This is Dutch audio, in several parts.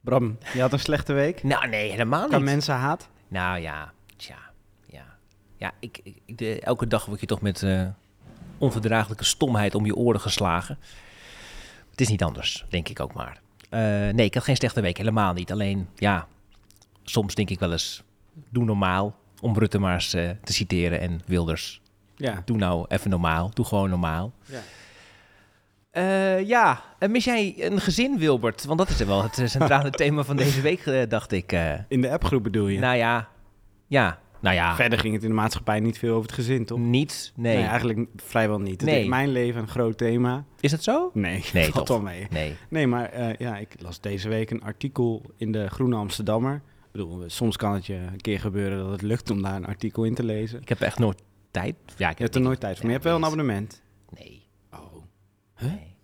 Bram, je had een slechte week? Nou, nee, helemaal Kan niet. mensen haat? Nou ja, tja, ja. Ja, ik, ik, de- elke dag word je toch met eh, onverdraaglijke stomheid om je oren geslagen. Het is niet anders, denk ik ook maar. Eh, nee, ik had geen slechte week, helemaal niet. Alleen, ja, soms denk ik wel eens, doe normaal. Om Rutte maar eens eh, te citeren en Wilders. Ja. Doe nou even normaal, doe gewoon normaal. Ja. Eh, ja, en mis jij een gezin, Wilbert? Want dat is wel het eh, centrale thema van deze week, eh, dacht ik. eh. In de appgroep bedoel je? Nou ja, ja, nou ja, Verder ging het in de maatschappij niet veel over het gezin, toch? niet, nee. eigenlijk vrijwel niet. Het Nee. is mijn leven een groot thema. Is het zo? Nee, Nee, valt wel mee. Nee. Nee, maar eh, ja, ik las deze week een artikel in de Groene Amsterdammer. Ik bedoel, soms kan het je een keer gebeuren dat het lukt om daar een artikel in te lezen. Ik heb echt nooit tijd. Ja, ik Je hebt er nooit tijd voor, maar je hebt wel een abonnement. Nee. Oh. Nee.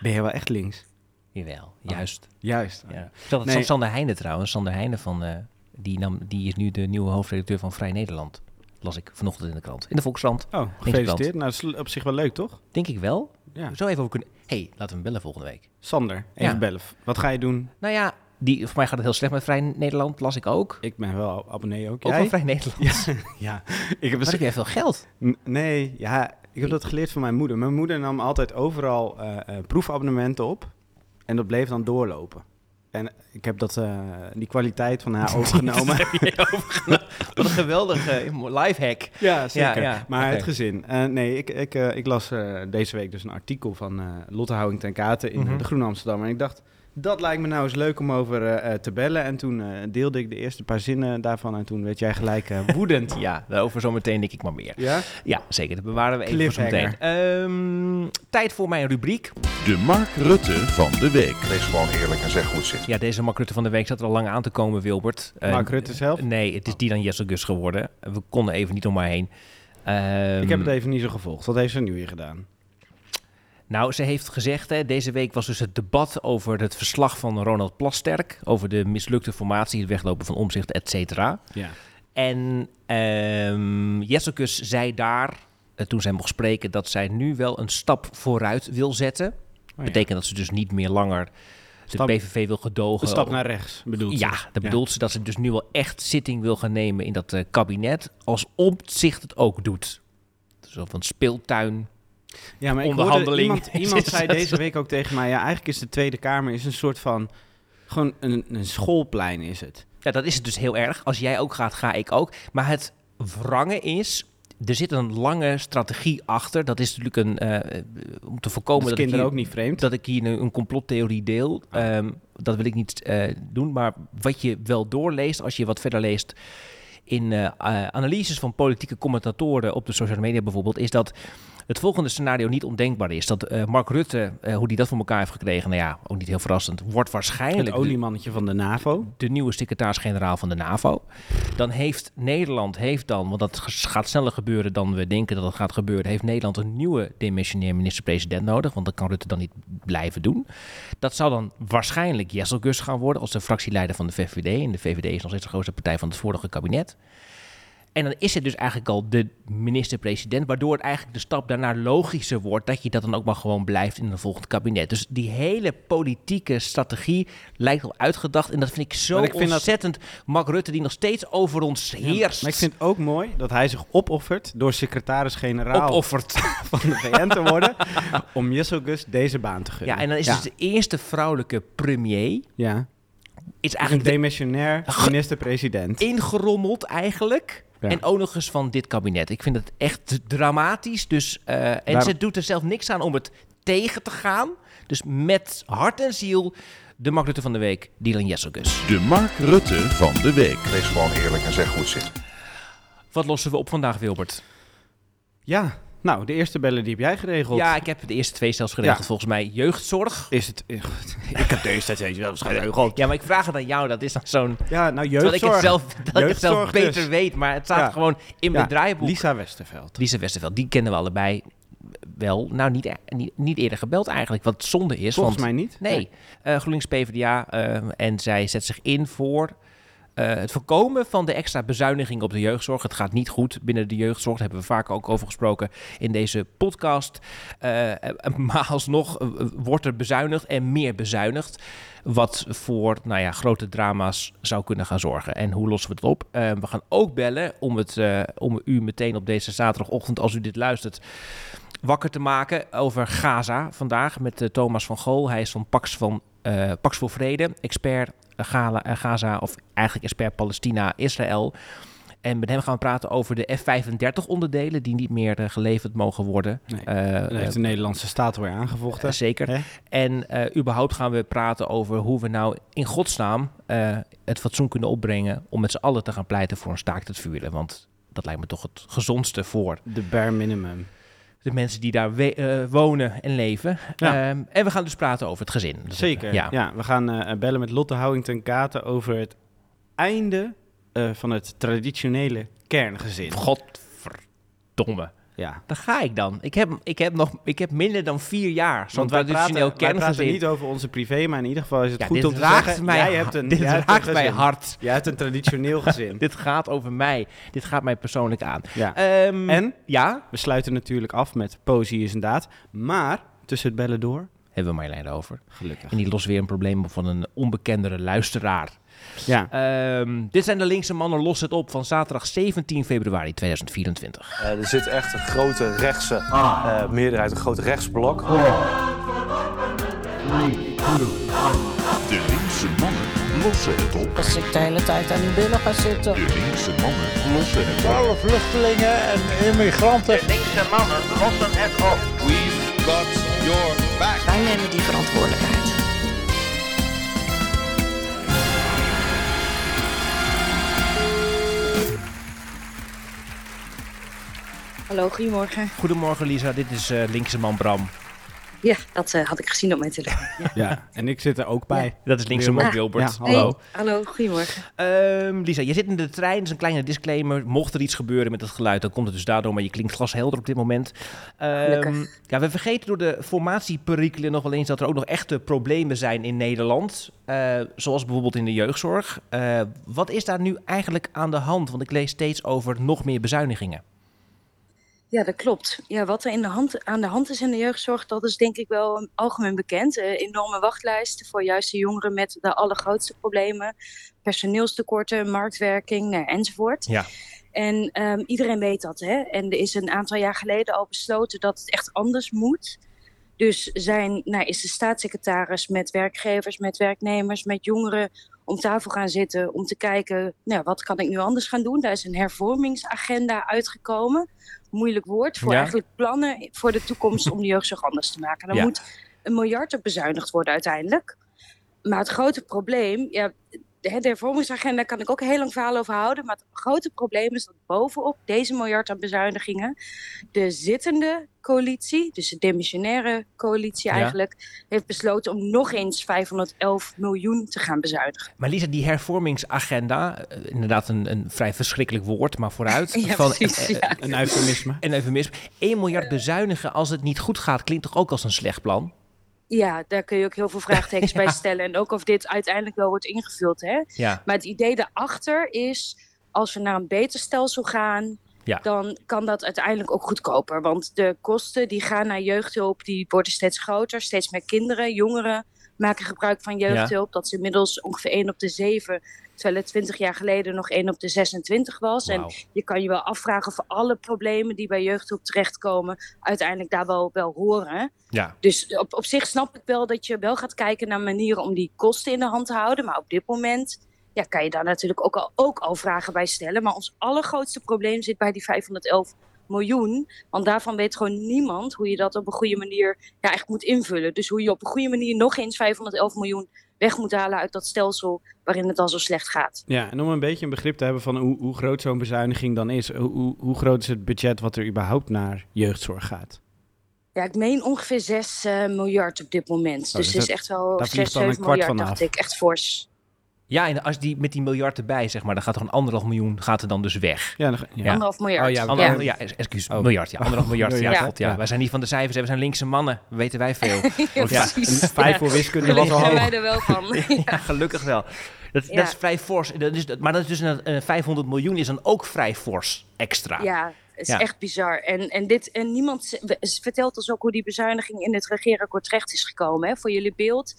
Ben je wel echt links? Jawel, juist. Juist. Ja. Dat Nee. Sander Heijnen trouwens. Sander Heijnen van, eh, die, nam, die is nu de nieuwe hoofdredacteur van Vrij Nederland. Las ik vanochtend in de krant. In de Volkskrant. Oh, gefeliciteerd. Nou, dat is op zich wel leuk, toch? Denk ik wel. Ja. Zo even over kunnen... hey, laten we hem bellen volgende week. Sander, even Ja. bellen. Wat ga je doen? Nou ja, die, voor mij gaat het heel slecht met Vrij Nederland. Las ik ook. Ik ben wel abonnee ook. Ook Jij? van Vrij Nederland. Ja, ja. Ik heb Maar heb jij veel geld? N- Nee, ja, ik heb dat geleerd van mijn moeder. Mijn moeder nam altijd overal eh, eh, proefabonnementen op en dat bleef dan doorlopen. En ik heb dat, eh, die kwaliteit van haar overgenomen. Wat een geweldige lifehack. ja, zeker. Ja, ja, maar het gezin. Nee, ik, ik, ik las deze week dus een artikel van Lotte Houwing ten Katen in Mhm. de Groene Amsterdam. En ik dacht, dat lijkt me nou eens leuk om over eh, eh, te bellen. En toen eh, deelde ik de eerste paar zinnen daarvan en toen werd jij gelijk eh, woedend. Ja, daarover zometeen denk ik maar meer. Ja? Ja, zeker. Dat bewaren we even voor zometeen. Ehm, tijd voor mijn rubriek. De Mark Rutte van de week. Wees gewoon eerlijk en zeg hoe het zit. Ja, deze Mark Rutte van de week zat er al lang aan te komen, Wilbert. Mark Rutte zelf? Nee, het is Dylan Jesselgus geworden. We konden even niet om haar heen. Ehm, ik heb het even niet zo gevolgd. Wat heeft ze nu weer gedaan? Nou, ze heeft gezegd, hè, deze week was dus het debat over het verslag van Ronald Plasterk. Over de mislukte formatie, het weglopen van omzicht, et cetera. Ja. En ehm Jesselgus zei daar, eh, toen zij mocht spreken, dat zij nu wel een stap vooruit wil zetten. Oh, ja. Betekent dat ze dus niet meer langer de Stap- PVV wil gedogen. Een stap naar rechts, bedoelt ze. Ja, dat bedoelt ze dat ze dus nu wel echt zitting wil gaan nemen in dat eh, kabinet. Als omzicht het ook doet. Zo van speeltuin. Ja, maar onderhandeling. iemand, iemand zei deze week ook tegen mij... ja, eigenlijk is de Tweede Kamer is een soort van... gewoon een, een schoolplein is het. Ja, dat is het dus heel erg. Als jij ook gaat, ga ik ook. Maar het wrange is, er zit een lange strategie achter. Dat is natuurlijk een, eh, om te voorkomen Dat dat, ik hier, ook niet vreemd. dat ik hier een, een complottheorie deel. Ehm, dat wil ik niet eh, doen. Maar wat je wel doorleest, als je wat verder leest in eh, eh, analyses van politieke commentatoren op de social media bijvoorbeeld, is dat het volgende scenario niet ondenkbaar is. Dat eh, Mark Rutte, eh, hoe die dat voor elkaar heeft gekregen, nou ja, ook niet heel verrassend, wordt waarschijnlijk Het oliemannetje van de NAVO. de nieuwe secretaris-generaal van de NAVO. Dan heeft Nederland, heeft dan, want dat gaat sneller gebeuren dan we denken dat het gaat gebeuren, heeft Nederland een nieuwe demissionair minister-president nodig, want dat kan Rutte dan niet blijven doen. Dat zou dan waarschijnlijk Jesselgus gaan worden als de fractieleider van de VVD. En de VVD is nog steeds de grootste partij van het vorige kabinet. En dan is het dus eigenlijk al de minister-president, waardoor het eigenlijk de stap daarna logischer wordt dat je dat dan ook maar gewoon blijft in een volgend kabinet. Dus die hele politieke strategie lijkt al uitgedacht. En dat vind ik zo ik vind dat- ontzettend Mark Rutte, die nog steeds over ons heerst. Maar ik vind het ook mooi dat hij zich opoffert... door secretaris-generaal opoffert. van de VN te worden... om Jesselgus deze baan te gunnen. Ja, en dan is ja. het de eerste vrouwelijke premier. Ja, Is eigenlijk een demissionair minister-president. ingerommeld eigenlijk. Ja. En ook nog eens van dit kabinet. Ik vind het echt dramatisch. Dus, eh, en Daar- ze doet er zelf niks aan om het tegen te gaan. Dus met hart en ziel de Mark Rutte van de week, Dylan Jesselgus. De Mark Rutte van de week. Wees gewoon eerlijk en zeg hoe het zit. Wat lossen we op vandaag, Wilbert? Ja, nou, de eerste bellen die heb jij geregeld. Ja, ik heb de eerste twee zelfs geregeld. Ja. Volgens mij jeugdzorg. Is het... ik heb deze tijd wel eens geregeld. Ja, maar ik vraag het aan jou. Dat is dan zo'n... Ja, nou, Terwijl ik jeugdzorg. het zelf, dat ik het zelf Jeugdzorg beter dus. weet. Maar het staat Ja. gewoon in mijn Ja, draaiboek. Lisa Westerveld. Lisa Westerveld, die kennen we allebei wel. Nou, niet, e- niet, niet eerder gebeld eigenlijk. Wat zonde is. Volgens want, mij niet. Nee, eh GroenLinks PvdA. eh, en zij zet zich in voor eh, het voorkomen van de extra bezuiniging op de jeugdzorg. Het gaat niet goed binnen de jeugdzorg. Daar hebben we vaak ook over gesproken in deze podcast. Eh, maar alsnog eh, wordt er bezuinigd en meer bezuinigd. Wat voor nou ja, grote drama's zou kunnen gaan zorgen. En hoe lossen we het op? Eh, we gaan ook bellen om, het, eh, om u meteen op deze zaterdagochtend, als u dit luistert, wakker te maken over Gaza vandaag met eh, Thomas van Gool. Hij is van Pax, van, eh, Pax voor Vrede, expert eh, eh, Gaza, of eigenlijk expert Palestina-Israël. En met hem gaan we praten over de F-35-onderdelen die niet meer geleverd mogen worden. Nee, heeft de Nederlandse staat alweer aangevochten. zeker. Hè? En überhaupt gaan we praten over hoe we nou in godsnaam het fatsoen kunnen opbrengen om met z'n allen te gaan pleiten voor een staakt het vuren. Want dat lijkt me toch het gezondste voor De bare minimum. De mensen die daar eh, wonen en leven. Ja. Ehm, en we gaan dus praten over het gezin. Dus, Zeker. eh, Ja. ja. we gaan eh, bellen met Lotte Houwington Katen over het einde eh, van het traditionele kerngezin. Godverdomme. Ja. Daar ga ik dan. Ik heb, ik heb, nog, ik heb minder dan vier jaar Want wij traditioneel praten, wij praten niet over onze privé, maar in ieder geval is het Ja, goed om te raakt zeggen... mij, jij hebt een, dit jij hebt raakt een mij hard. Jij hebt een traditioneel gezin. Dit gaat over mij. Dit gaat mij persoonlijk aan. ja. Ehm, En Ja? we sluiten natuurlijk af met poëzie is een daad. Maar tussen het bellen door... Hebben we Marjolein over. Gelukkig. En die lost weer een probleem op van een onbekendere luisteraar. Ja. Ehm, dit zijn de linkse mannen, los het op van zaterdag 17 februari 2024. Eh, er zit echt een grote rechtse eh, meerderheid, een groot rechtsblok. De linkse mannen lossen het op. Als ik de hele tijd aan die billen ga zitten. De linkse mannen lossen het op. Alle vluchtelingen en immigranten. linkse mannen lossen het op. We've got your back. Wij nemen die verantwoordelijkheid. Hallo, goedemorgen. Goedemorgen Lisa, dit is eh, linkse man Bram. Ja, dat eh, had ik gezien op mijn telefoon. Ja. ja. En ik zit er ook bij. Dat is linkse man Ah, Wilbert. ja, hallo. Hey, hallo, goedemorgen. Ehm, Lisa, je zit in de trein, dat is een kleine disclaimer. Mocht er iets gebeuren met het geluid, dan komt het dus daardoor, maar je klinkt glashelder op dit moment. Ehm, Gelukkig. ja, we vergeten door de formatieperikelen nog wel eens dat er ook nog echte problemen zijn in Nederland. eh, zoals bijvoorbeeld in de jeugdzorg. Eh, wat is daar nu eigenlijk aan de hand? Want ik lees steeds over nog meer bezuinigingen. Ja, dat klopt. Ja, wat er in de hand, aan de hand is in de jeugdzorg, dat is denk ik wel algemeen bekend. Eh, enorme wachtlijsten voor juist de jongeren met de allergrootste problemen. Personeelstekorten, marktwerking nou, enzovoort. Ja. En ehm, iedereen weet dat. Hè? En er is een aantal jaar geleden al besloten dat het echt anders moet. Dus zijn, nou, is de staatssecretaris met werkgevers, met werknemers, met jongeren om tafel gaan zitten om te kijken, nou, wat kan ik nu anders gaan doen? Daar is een hervormingsagenda uitgekomen. Moeilijk woord voor Ja. eigenlijk plannen voor de toekomst om de jeugdzorg anders te maken. Dan Ja. moet een miljard op bezuinigd worden uiteindelijk. Maar het grote probleem, ja, de, hervormingsagenda kan ik ook een heel lang verhaal over houden. Maar het grote probleem is dat bovenop deze miljard aan bezuinigingen de zittende coalitie, dus de demissionaire coalitie Ja. eigenlijk, heeft besloten om nog eens 511 miljoen te gaan bezuinigen. Maar Lisa, die hervormingsagenda, eh, inderdaad een, een vrij verschrikkelijk woord, maar vooruit. Ja, van, precies. eh, ja. Een eufemisme. En even mis. 1 miljard bezuinigen als het niet goed gaat, klinkt toch ook als een slecht plan? Ja, daar kun je ook heel veel vraagtekens bij stellen. En ook of dit uiteindelijk wel wordt ingevuld. Hè? Ja. Maar het idee daarachter is, als we naar een beter stelsel gaan, Ja. dan kan dat uiteindelijk ook goedkoper. Want de kosten die gaan naar jeugdhulp, die worden steeds groter. Steeds meer kinderen, jongeren maken gebruik van jeugdhulp. Dat is inmiddels ongeveer 1 op de 7, terwijl het 20 jaar geleden nog 1 op de 26 was. En je kan je wel afvragen of alle problemen die bij jeugdhulp terechtkomen, uiteindelijk daar wel, wel horen. Ja. Dus op, op zich snap ik wel dat je wel gaat kijken naar manieren om die kosten in de hand te houden. Maar op dit moment ja, kan je daar natuurlijk ook al, ook al vragen bij stellen. Maar ons allergrootste probleem zit bij die 511 miljoen. Want daarvan weet gewoon niemand hoe je dat op een goede manier ja, echt moet invullen. Dus hoe je op een goede manier nog eens 511 miljoen weg moet halen uit dat stelsel waarin het al zo slecht gaat. Ja, en om een beetje een begrip te hebben van hoe, hoe groot zo'n bezuiniging dan is. Hoe, hoe, groot is het budget wat er überhaupt naar jeugdzorg gaat? Ja, ik meen ongeveer 6 miljard op dit moment. Oh, dus dus het is echt wel daar 6, vliegt dan een 7 kwart miljard, dacht af. ik. Echt fors. Ja, en als die met die miljard erbij, zeg maar, dan gaat er een anderhalf miljoen gaat er dan dus weg. Ja, dan, ja. Anderhalf miljard. Oh ja, Anderhalf, ja. excuus, Oh. miljard, ja, anderhalf miljard. Ja. God, ja. Ja. Wij zijn niet van de cijfers, hè, we zijn linkse mannen, weten wij veel. Ja, vijf voor wiskunde was al hoog. wij er wel van. ja, gelukkig wel. Dat, Ja. dat is vrij fors. Dat is, maar dat is dus een, een 500 miljoen is dan ook vrij fors extra. Ja, het is Ja. echt bizar. En, en, dit, en niemand vertelt ons ook hoe die bezuiniging in het regeerakkoord terecht is gekomen. Hè? Voor jullie beeld.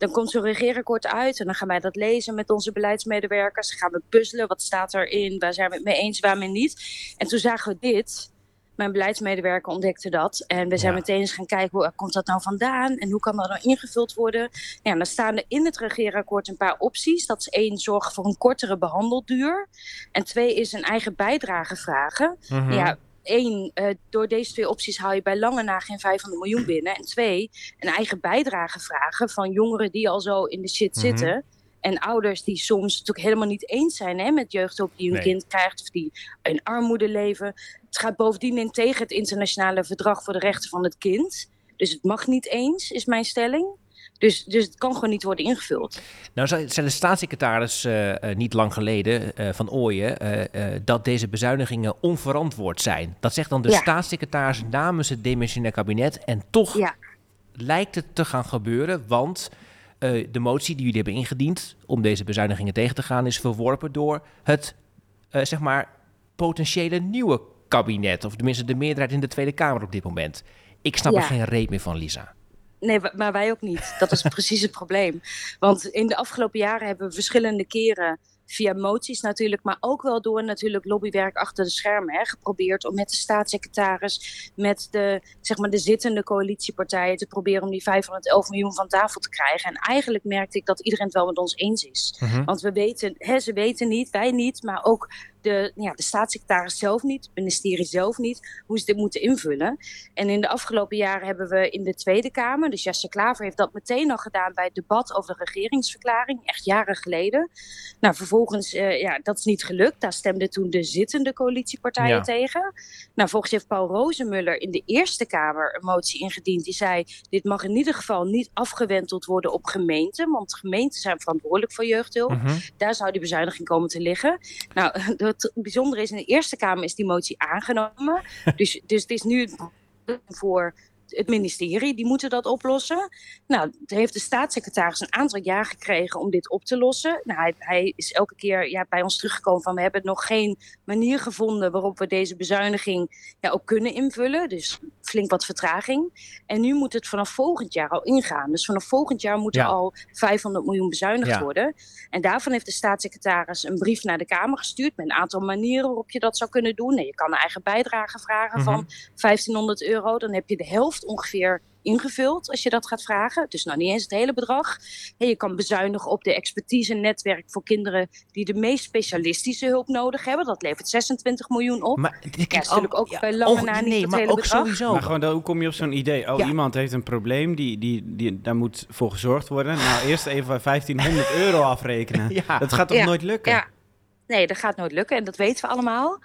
Dan komt zo'n regeerakkoord uit en dan gaan wij dat lezen met onze beleidsmedewerkers. Dan gaan we puzzelen. Wat staat erin? Waar zijn we het mee eens, waar we niet? En toen zagen we dit. Mijn beleidsmedewerker ontdekte dat. En we zijn Ja. meteen eens gaan kijken, hoe komt dat nou vandaan? En hoe kan dat nou ingevuld worden? Ja, dan staan er in het regeerakkoord een paar opties. Dat is één, zorg voor een kortere behandelduur. En twee is een eigen bijdrage vragen. Mhm. Ja, één, eh, door deze twee opties haal je bij lange na geen 500 miljoen binnen. En twee, een eigen bijdrage vragen van jongeren die al zo in de shit Mhm. zitten. En ouders die soms natuurlijk helemaal niet eens zijn hè, met jeugdhulp die hun Nee. kind krijgt. Of die in armoede leven. Het gaat bovendien in tegen het internationale verdrag voor de rechten van het kind. Dus het mag niet eens, is mijn stelling. Dus, dus het kan gewoon niet worden ingevuld. Nou, zei de staatssecretaris eh, eh, niet lang geleden eh, van Ooyen dat deze bezuinigingen onverantwoord zijn. Dat zegt dan de Ja. staatssecretaris namens het demissionair kabinet. En toch Ja. lijkt het te gaan gebeuren, want de motie die jullie hebben ingediend om deze bezuinigingen tegen te gaan, is verworpen door het, zeg maar, potentiële nieuwe kabinet. Of tenminste de meerderheid in de Tweede Kamer op dit moment. Ik snap er geen reet meer van, Lisa. Nee, maar wij ook niet. Dat is precies het probleem. Want in de afgelopen jaren hebben we verschillende keren via moties natuurlijk, maar ook wel door natuurlijk lobbywerk achter de schermen hè, geprobeerd om met de staatssecretaris, met de, zeg maar, de zittende coalitiepartijen te proberen om die 511 miljoen van tafel te krijgen. En eigenlijk merkte ik dat iedereen het wel met ons eens is. Mhm. Want we weten, hè, ze weten niet, wij niet, maar ook de, ja, de staatssecretaris zelf niet, het ministerie zelf niet, hoe ze dit moeten invullen. En in de afgelopen jaren hebben we in de Tweede Kamer, dus Jesse Klaver heeft dat meteen al gedaan bij het debat over de regeringsverklaring, echt jaren geleden. Nou, vervolgens, eh, ja, dat is niet gelukt. Daar stemden toen de zittende coalitiepartijen Ja. tegen. Nou, volgens heeft Paul Rozenmuller in de Eerste Kamer een motie ingediend. Die zei, dit mag in ieder geval niet afgewenteld worden op gemeenten, want gemeenten zijn verantwoordelijk voor jeugdhulp. Mhm. Daar zou die bezuiniging komen te liggen. Nou, het bijzondere is, in de Eerste Kamer is die motie aangenomen. dus, dus het is nu voor het ministerie, die moeten dat oplossen. Nou, heeft de staatssecretaris een aantal jaar gekregen om dit op te lossen. Nou, hij, hij is elke keer ja, bij ons teruggekomen van... we hebben nog geen manier gevonden waarop we deze bezuiniging ja, ook kunnen invullen. Dus flink wat vertraging. En nu moet het vanaf volgend jaar al ingaan. Dus vanaf volgend jaar moet er al 500 miljoen bezuinigd Ja. worden. En daarvan heeft de staatssecretaris een brief naar de Kamer gestuurd... met een aantal manieren waarop je dat zou kunnen doen. En je kan een eigen bijdrage vragen van 1500 euro. Dan heb je de helft ongeveer ingevuld als je dat gaat vragen. Dus nou niet eens het hele bedrag. En je kan bezuinigen op de expertise netwerk voor kinderen die de meest specialistische hulp nodig hebben. Dat levert 26 miljoen op. Maar dit Ja, is natuurlijk ook bij lange na niet nee, het maar hele ook bedrag. sowieso. Maar gewoon, hoe kom je op zo'n idee? Oh, Ja. iemand heeft een probleem, die, die, die, daar moet voor gezorgd worden. Nou, eerst even 1500 euro afrekenen. Ja. Dat gaat toch Ja, nooit lukken? Ja, nee, dat gaat nooit lukken en dat weten we allemaal.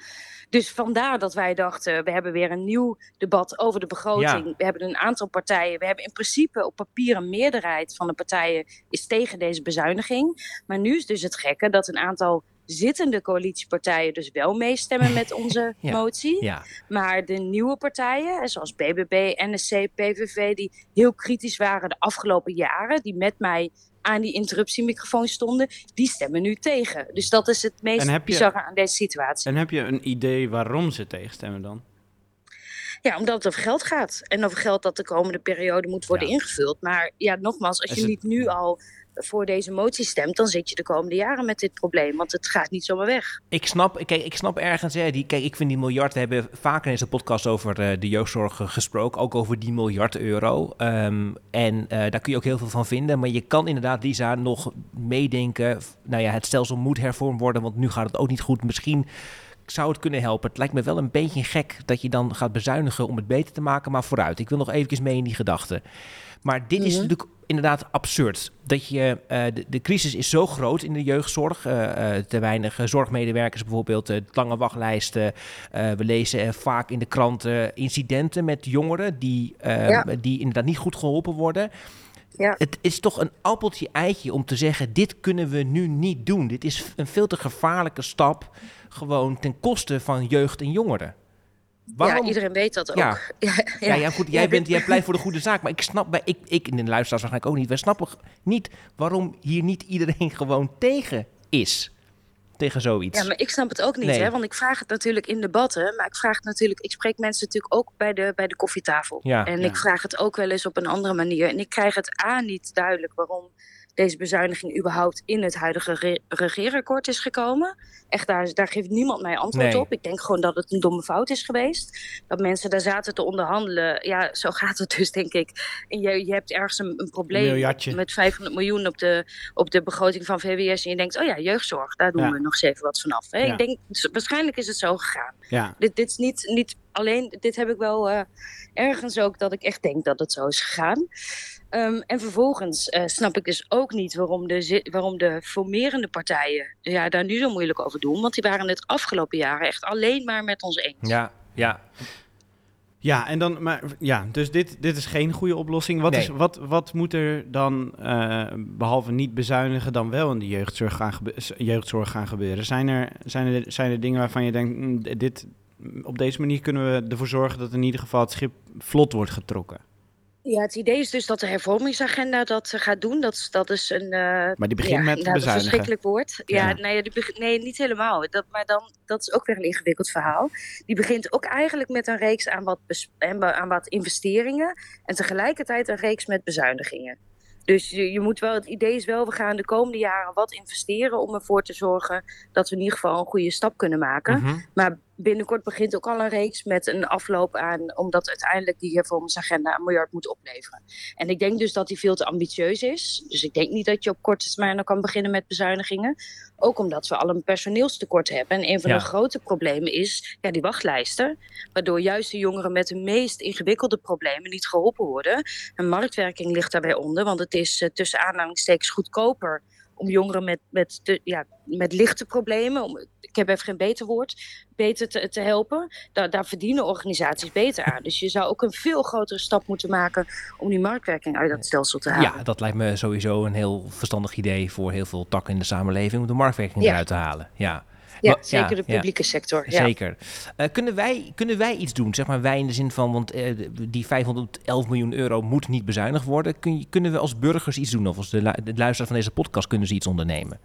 Dus vandaar dat wij dachten, we hebben weer een nieuw debat over de begroting. Ja. We hebben een aantal partijen. We hebben in principe op papier een meerderheid van de partijen is tegen deze bezuiniging. Maar nu is dus het gekke dat een aantal zittende coalitiepartijen dus wel meestemmen met onze Ja. motie. Ja, Maar de nieuwe partijen, zoals BBB, NSC, PVV, die heel kritisch waren de afgelopen jaren, die met mij aan die interruptiemicrofoon stonden, die stemmen nu tegen. Dus dat is het meest je- bizarre aan deze situatie. En heb je een idee waarom ze tegenstemmen dan? Ja, omdat het over geld gaat. En over geld dat de komende periode moet worden Ja. ingevuld. Maar ja, nogmaals, als Is je het- niet nu al voor deze motie stemt, dan zit je de komende jaren met dit probleem. Want het gaat niet zomaar weg. ik snap, kijk, ik snap ergens, hè, die, kijk, ik vind die miljard, we hebben vaker in deze podcast over eh, de jeugdzorg eh, gesproken, ook over die miljard euro. Ehm, en eh, daar kun je ook heel veel van vinden, maar je kan inderdaad, Lisa, nog meedenken, nou ja, het stelsel moet hervormd worden, want nu gaat het ook niet goed. Misschien zou het kunnen helpen. Het lijkt me wel een beetje gek dat je dan gaat bezuinigen om het beter te maken, maar vooruit. Ik wil nog eventjes mee in die gedachten. Maar dit is Mhm. natuurlijk inderdaad absurd. Dat je, eh, de, de crisis is zo groot in de jeugdzorg. eh, eh, te weinig zorgmedewerkers bijvoorbeeld, lange wachtlijsten. We lezen vaak in de kranten incidenten met jongeren die, eh, Ja. die inderdaad niet goed geholpen worden. Ja. het is toch een appeltje eitje om te zeggen: dit kunnen we nu niet doen. Dit is een veel te gevaarlijke stap, gewoon ten koste van jeugd en jongeren. Ja, iedereen weet dat ook. Ja. Ja, Ja, ja, goed, jij, bent, jij pleit voor de goede zaak, maar ik snap, bij, ik, ik en de luisteraars waarschijnlijk ook niet, wij snappen niet waarom hier niet iedereen gewoon tegen is. Tegen zoiets. Ja, maar ik snap het ook niet, Nee. hè? Want ik vraag het natuurlijk in debatten, maar ik vraag het natuurlijk, ik spreek mensen natuurlijk ook bij de, bij de koffietafel. Ja. en ik vraag het ook wel eens op een andere manier. En ik krijg het A niet duidelijk waarom deze bezuiniging überhaupt in het huidige re regeerakkoord is gekomen. Echt, daar, daar geeft niemand mij antwoord Nee. op. Ik denk gewoon dat het een domme fout is geweest. Dat mensen daar zaten te onderhandelen. Ja, zo gaat het dus, denk ik. En je, je hebt ergens een, een probleem met 500 miljoen op de, op de begroting van VWS. En je denkt, oh ja, jeugdzorg, daar doen Ja. we nog eens even wat vanaf. Hè? Ja. Ik denk, dus waarschijnlijk is het zo gegaan. Ja, Dit, dit is niet, niet alleen, dit heb ik wel eh, ergens ook dat ik echt denk dat het zo is gegaan. Ehm, en vervolgens eh, snap ik dus ook niet waarom de, waarom de formerende partijen ja, daar nu zo moeilijk over doen. Want die waren het afgelopen jaren echt alleen maar met ons eens. Ja, ja. ja en dan, maar ja, dus dit, dit is geen goede oplossing. Wat, Nee. is, wat, wat moet er dan, eh, behalve niet bezuinigen, dan wel in de jeugdzorg gaan, gebe- jeugdzorg gaan gebeuren? Zijn er, zijn, er, zijn er dingen waarvan je denkt, mm, dit, op deze manier kunnen we ervoor zorgen dat in ieder geval het schip vlot wordt getrokken? Ja, het idee is dus dat de hervormingsagenda dat eh, gaat doen. Dat, is- dat is een. eh, Maar die begint ja, met inderdaad, een bezuinigen. verschrikkelijk woord. Ja, Ja. Ja, die nee, niet helemaal. Dat, maar dan, dat is ook weer een ingewikkeld verhaal. Die begint ook eigenlijk met een reeks aan wat, aan wat investeringen. En tegelijkertijd een reeks met bezuinigingen. Dus je, je moet wel, het idee is wel, we gaan de komende jaren wat investeren om ervoor te zorgen dat we in ieder geval een goede stap kunnen maken. Mhm. Maar binnenkort begint ook al een reeks met een afloop aan, omdat uiteindelijk die hervormingsagenda een miljard moet opleveren. En ik denk dus dat die veel te ambitieus is. Dus ik denk niet dat je op korte termijn al kan beginnen met bezuinigingen. Ook omdat we al een personeelstekort hebben. En een van Ja. de grote problemen is ja, die wachtlijsten. Waardoor juist de jongeren met de meest ingewikkelde problemen niet geholpen worden. En marktwerking ligt daarbij onder, want het is eh, tussen aanhalingstekens goedkoper om jongeren met, met, te- ja, met lichte problemen, om, ik heb even geen beter woord, beter te, te helpen. Daar, daar verdienen organisaties beter aan. Dus je zou ook een veel grotere stap moeten maken om die marktwerking uit dat stelsel te halen. ja, dat lijkt me sowieso een heel verstandig idee voor heel veel takken in de samenleving om de marktwerking Ja. eruit te halen. Ja, Ja, zeker ja, de ja. publieke sector. Ja. Zeker. Eh, kunnen, wij, kunnen wij iets doen? Zeg maar wij in de zin van, want eh, die 511 miljoen euro moet niet bezuinigd worden. Kun je, kunnen we als burgers iets doen? Of als de, lu- de luisteraar van deze podcast kunnen ze iets ondernemen?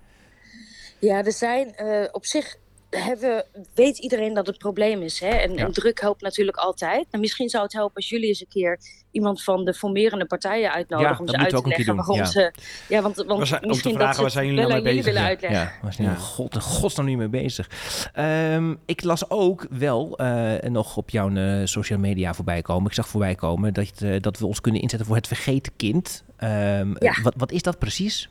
Ja, er zijn eh, op zich. Hebben, weet iedereen dat het probleem is. Hè? En, Ja. en druk helpt natuurlijk altijd. En misschien zou het helpen als jullie eens een keer iemand van de formerende partijen uitnodigen. Ja, om ze uit te leggen waarom ze. Ja, want, want zijn- misschien vragen, dat ze zijn jullie wel nou aan mee bezig? willen Ja. uitleggen. Ja, Ja. God, godsnaam nu mee bezig? Ehm, ik las ook wel eh, nog op jouw eh, social media voorbij komen. Ik zag voorbij komen dat, je- dat we ons kunnen inzetten voor het vergeten kind. Ehm, Ja. wat, wat is dat precies?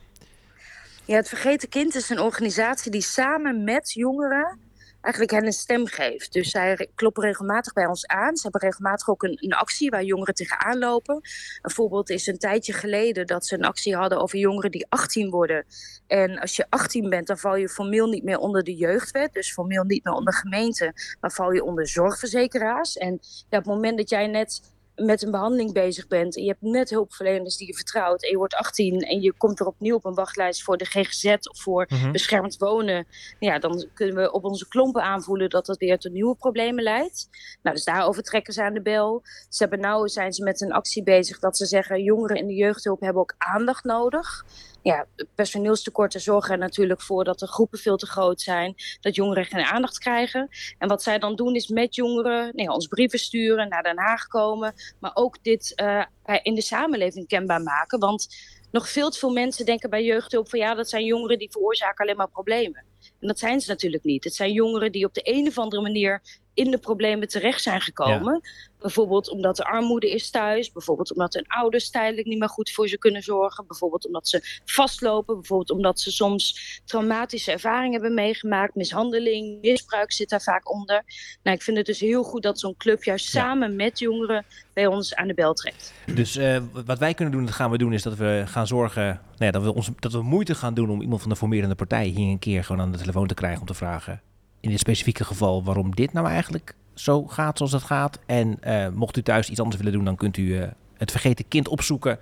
Ja, het Vergeten Kind is een organisatie die samen met jongeren eigenlijk hen een stem geeft. Dus zij kloppen regelmatig bij ons aan. Ze hebben regelmatig ook een, actie waar jongeren tegenaan lopen. Een voorbeeld is een tijdje geleden dat ze een actie hadden over jongeren die 18 worden. En als je 18 bent, dan val je formeel niet meer onder de jeugdwet. Dus formeel niet meer onder gemeente, maar val je onder zorgverzekeraars. En op het moment dat jij net met een behandeling bezig bent en je hebt net hulpverleners die je vertrouwt en je wordt 18 en je komt er opnieuw op een wachtlijst voor de GGZ of voor Mhm. beschermd wonen, ja, dan kunnen we op onze klompen aanvoelen dat dat weer tot nieuwe problemen leidt. Nou, dus daarover trekken ze aan de bel. Ze hebben nou zijn ze met een actie bezig dat ze zeggen jongeren in de jeugdhulp hebben ook aandacht nodig. Ja, personeelstekorten zorgen er natuurlijk voor dat de groepen veel te groot zijn, dat jongeren geen aandacht krijgen. En wat zij dan doen is met jongeren nou ja, ons brieven sturen, naar Den Haag komen, maar ook dit eh, in de samenleving kenbaar maken. Want nog veel te veel mensen denken bij jeugdhulp van ja, dat zijn jongeren die veroorzaken alleen maar problemen. En dat zijn ze natuurlijk niet. Het zijn jongeren die op de een of andere manier in de problemen terecht zijn gekomen. Bijvoorbeeld omdat er armoede is thuis. Bijvoorbeeld omdat hun ouders tijdelijk niet meer goed voor ze kunnen zorgen. Bijvoorbeeld omdat ze vastlopen. Bijvoorbeeld omdat ze soms traumatische ervaringen hebben meegemaakt. Mishandeling, misbruik zit daar vaak onder. Nou, ik vind het dus heel goed dat zo'n club juist Ja. samen met jongeren bij ons aan de bel trekt. Dus eh, wat wij kunnen doen, dat gaan we doen, is dat we gaan zorgen nou ja, dat, we ons, dat we moeite gaan doen om iemand van de formerende partij hier een keer gewoon aan de telefoon te krijgen om te vragen. In dit specifieke geval waarom dit nou eigenlijk zo gaat zoals het gaat. En eh, mocht u thuis iets anders willen doen, dan kunt u eh, het vergeten kind opzoeken.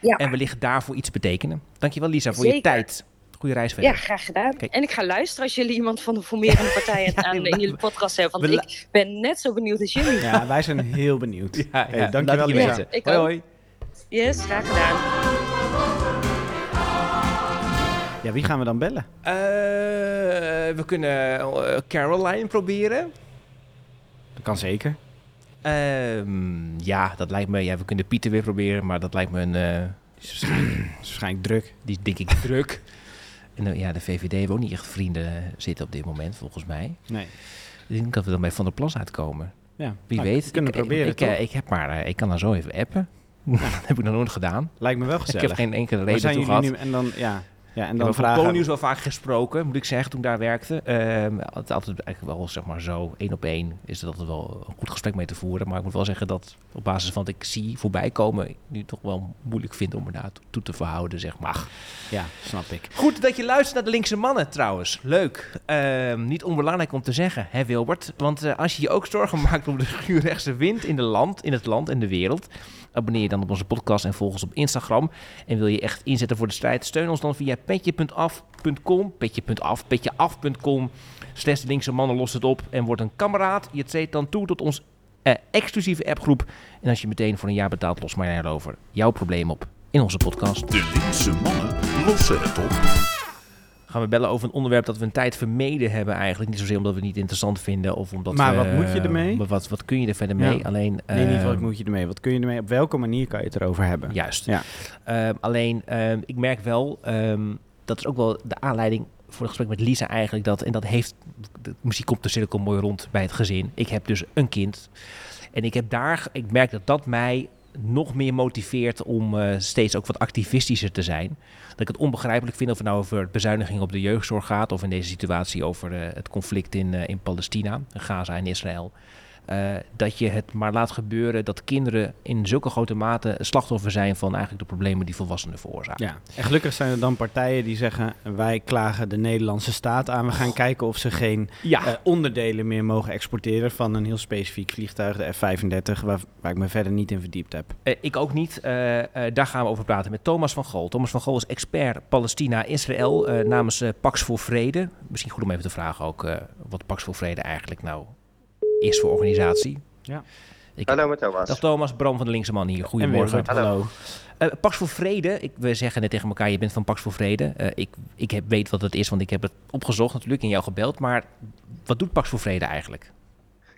Ja. En wellicht daarvoor iets betekenen. Dankjewel Lisa voor je tijd. Goeie reis verder. Ja, graag gedaan. Kijk. En ik ga luisteren als jullie iemand van de formerende partij aan in jullie podcast hebben. Want ik ben net zo benieuwd als jullie. Ja, wij zijn heel benieuwd. Ja, Hey, ja, dankjewel, Lisa. hoi. Yes, graag gedaan. Ja, wie gaan we dan bellen? Eh, we kunnen eh, Caroline proberen. Dat kan zeker. Ehm, ja, dat lijkt me. Ja, we kunnen Pieter weer proberen, maar dat lijkt me een. Die is waarschijnlijk, druk. die is denk ik druk. En ja, de VVD heeft ook niet echt vrienden zitten op dit moment, volgens mij. Nee. Ik denk dat we dan bij Van der Plas uitkomen. Ja, Wie nou, weet. we kunnen ik, proberen, ik, ik, toch? ik heb maar, ik kan dan zo even appen. dat heb ik nog nooit gedaan. Lijkt me wel Ik gezellig. heb geen enkele reden zijn toe jullie gehad. nu? En dan, ja, ja, en Ik dan heb vragen... Wel vaak gesproken, moet ik zeggen, toen ik daar werkte. Het altijd eigenlijk wel, zeg maar zo, één op één is het altijd wel een goed gesprek mee te voeren. Maar ik moet wel zeggen dat op basis van wat ik zie voorbij komen, ik nu toch wel moeilijk vind om me daar toe te verhouden, zeg maar. Ja, snap ik. Goed dat je luistert naar de linkse mannen trouwens. Leuk. Ehm, niet onbelangrijk om te zeggen, hè Wilbert? Want eh, als je je ook zorgen maakt om de schuurrechtse wind in, de land, in het land en de wereld... abonneer je dan op onze podcast en volg ons op Instagram. En wil je echt inzetten voor de strijd? Steun ons dan via petje.af.com, petje.af, petjeaf.com... slash linkse mannen lost het op en wordt een kameraad. Je treedt dan toe tot ons eh, exclusieve appgroep. En als je meteen voor een jaar betaalt, los maar over jouw probleem op in onze podcast. De linkse mannen lossen het op. gaan we bellen over een onderwerp dat we een tijd vermeden hebben eigenlijk. Niet zozeer omdat we het niet interessant vinden of omdat Maar we- wat moet je ermee? maar Wat, wat kun je er verder mee? Ja. Alleen, Nee, niet wat ehm, moet je ermee? Wat kun je ermee? Op welke manier kan je het erover hebben? Juist. Ja. Ehm, alleen, ehm, ik merk wel, dat is ook wel de aanleiding voor het gesprek met Lisa eigenlijk. Dat, en dat heeft, de muziek komt de cirkel mooi rond bij het gezin. Ik heb dus een kind. En ik heb daar, ik merk dat dat mij nog meer motiveert om eh, steeds ook wat activistischer te zijn. Dat ik het onbegrijpelijk vind of het nou over bezuiniging op de jeugdzorg gaat... of in deze situatie over eh, het conflict in, eh, in Palestina, Gaza en Israël. Eh, dat je het maar laat gebeuren dat kinderen in zulke grote mate slachtoffer zijn van eigenlijk de problemen die volwassenen veroorzaken. Ja, en gelukkig zijn er dan partijen die zeggen: wij klagen de Nederlandse staat aan. We gaan kijken of ze geen Ja. eh, onderdelen meer mogen exporteren van een heel specifiek vliegtuig, de F-35, waar, waar ik me verder niet in verdiept heb. Eh, ik ook niet. Daar gaan we over praten met Thomas van Gol. Thomas van Gol is expert Palestina-Israël namens Pax voor Vrede. Misschien goed om even te vragen ook wat Pax voor Vrede eigenlijk nou is voor organisatie. Ja. Ik, Hallo met Thomas. Dag Thomas, Bram van de Linkse Man hier. Goedemorgen. En Wilbert, hallo. Eh, Pax voor Vrede, ik, we zeggen net tegen elkaar, je bent van Pax voor Vrede. Eh, ik ik heb, weet wat het is, want ik heb het opgezocht natuurlijk en jou gebeld. Maar wat doet Pax voor Vrede eigenlijk?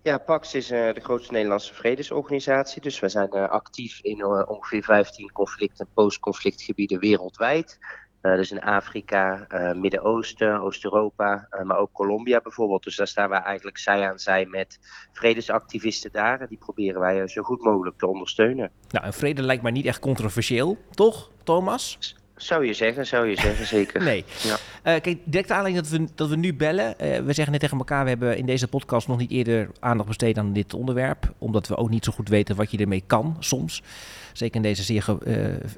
Ja, PAX is eh, de grootste Nederlandse vredesorganisatie. Dus we zijn eh, actief in ongeveer 15 conflict- en post-conflictgebieden wereldwijd. Eh, dus in Afrika, eh, Midden-Oosten, Oost-Europa, eh, maar ook Colombia bijvoorbeeld. Dus daar staan wij eigenlijk zij aan zij met vredesactivisten daar. En die proberen wij zo goed mogelijk te ondersteunen. Nou, en vrede lijkt mij niet echt controversieel, toch, Thomas? Zou je zeggen, zou je zeggen, zeker. Nee. Ja. Eh, kijk, direct aanleiding dat we, dat we nu bellen. we zeggen net tegen elkaar, we hebben in deze podcast nog niet eerder aandacht besteed aan dit onderwerp. Omdat we ook niet zo goed weten wat je ermee kan, soms. Zeker in deze zeer ge-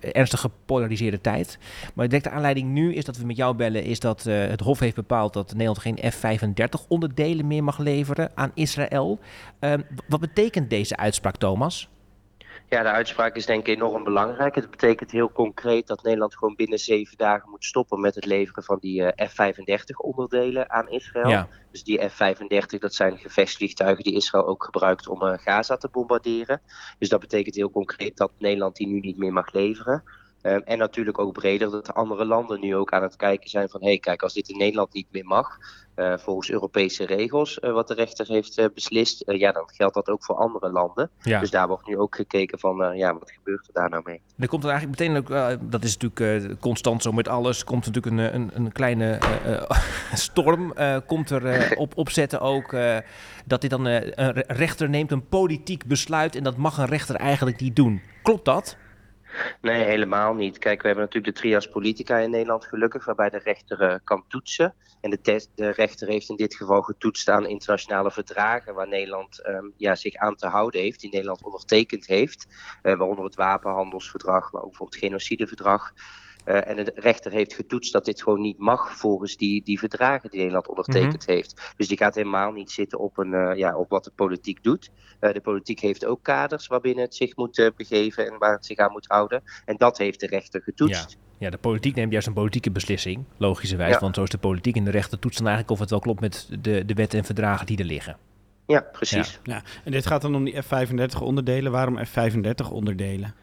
eh, ernstig gepolariseerde tijd. Maar de aanleiding nu is dat we met jou bellen, is dat eh, het Hof heeft bepaald dat Nederland geen F-35 onderdelen meer mag leveren aan Israël. Ehm, wat betekent deze uitspraak, Thomas? Ja, de uitspraak is denk ik enorm belangrijk. Het betekent heel concreet dat Nederland gewoon binnen zeven dagen moet stoppen met het leveren van die eh, F-35 onderdelen aan Israël. Ja. Dus die F-35, dat zijn gevechtsvliegtuigen die Israël ook gebruikt om eh, Gaza te bombarderen. Dus dat betekent heel concreet dat Nederland die nu niet meer mag leveren. Ehm, en natuurlijk ook breder dat andere landen nu ook aan het kijken zijn van... hé, hey, kijk, als dit in Nederland niet meer mag, eh, volgens Europese regels... eh, wat de rechter heeft eh, beslist, ja, dan geldt dat ook voor andere landen. Ja. Dus daar wordt nu ook gekeken van, ja, wat gebeurt er daar nou mee? Er komt er eigenlijk meteen ook, dat is natuurlijk constant zo met alles, komt natuurlijk een, een, een kleine storm, komt er op opzetten ook, dat dit dan een re- rechter neemt een politiek besluit en dat mag een rechter eigenlijk niet doen. Klopt dat? Nee, helemaal niet. Kijk, we hebben natuurlijk de trias politica in Nederland gelukkig, waarbij de rechter eh, kan toetsen. En de, rechter heeft in dit geval getoetst aan internationale verdragen waar Nederland ehm, ja, zich aan te houden heeft, die Nederland ondertekend heeft. Eh, waaronder het wapenhandelsverdrag, maar ook bijvoorbeeld het genocideverdrag. Uh, en de rechter heeft getoetst dat dit gewoon niet mag volgens die, die verdragen die Nederland ondertekend heeft. Dus die gaat helemaal niet zitten op, een, uh, ja, op wat de politiek doet. Uh, de politiek heeft ook kaders waarbinnen het zich moet begeven en waar het zich aan moet houden. En dat heeft de rechter getoetst. Ja. Ja, de politiek neemt juist een politieke beslissing, logischerwijs. Ja. Want zo is de politiek en de rechter toetst dan eigenlijk of het wel klopt met de, de wetten en verdragen die er liggen. Ja, precies. Ja. ja. En dit gaat dan om die F-35 onderdelen. Waarom F-35 onderdelen?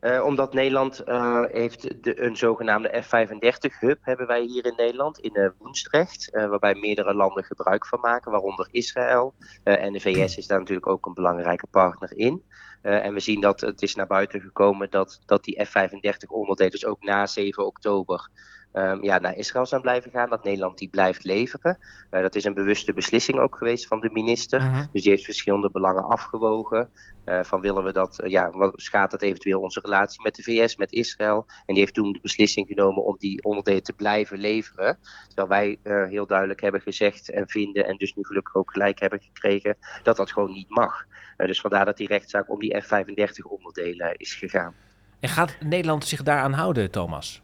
Uh, omdat Nederland uh, heeft de, een zogenaamde F-35 hub hebben wij hier in Nederland in uh, Woensdrecht, waarbij meerdere landen gebruik van maken, waaronder Israël. en de VS is daar natuurlijk ook een belangrijke partner in. en we zien dat het is naar buiten gekomen dat, dat die F-35 onderdelen, dus ook na 7 oktober, um, ja, naar Israël zijn blijven gaan. Dat Nederland die blijft leveren. Uh, dat is een bewuste beslissing ook geweest van de minister. Uh -huh. Dus die heeft verschillende belangen afgewogen. Uh, van willen we dat, ja, wat schaadt het eventueel onze relatie met de VS, met Israël? En die heeft toen de beslissing genomen om die onderdelen te blijven leveren. Terwijl wij heel duidelijk hebben gezegd en vinden, en dus nu gelukkig ook gelijk hebben gekregen, dat dat gewoon niet mag. dus vandaar dat die rechtszaak om die F-35 onderdelen is gegaan. En gaat Nederland zich daaraan houden, Thomas?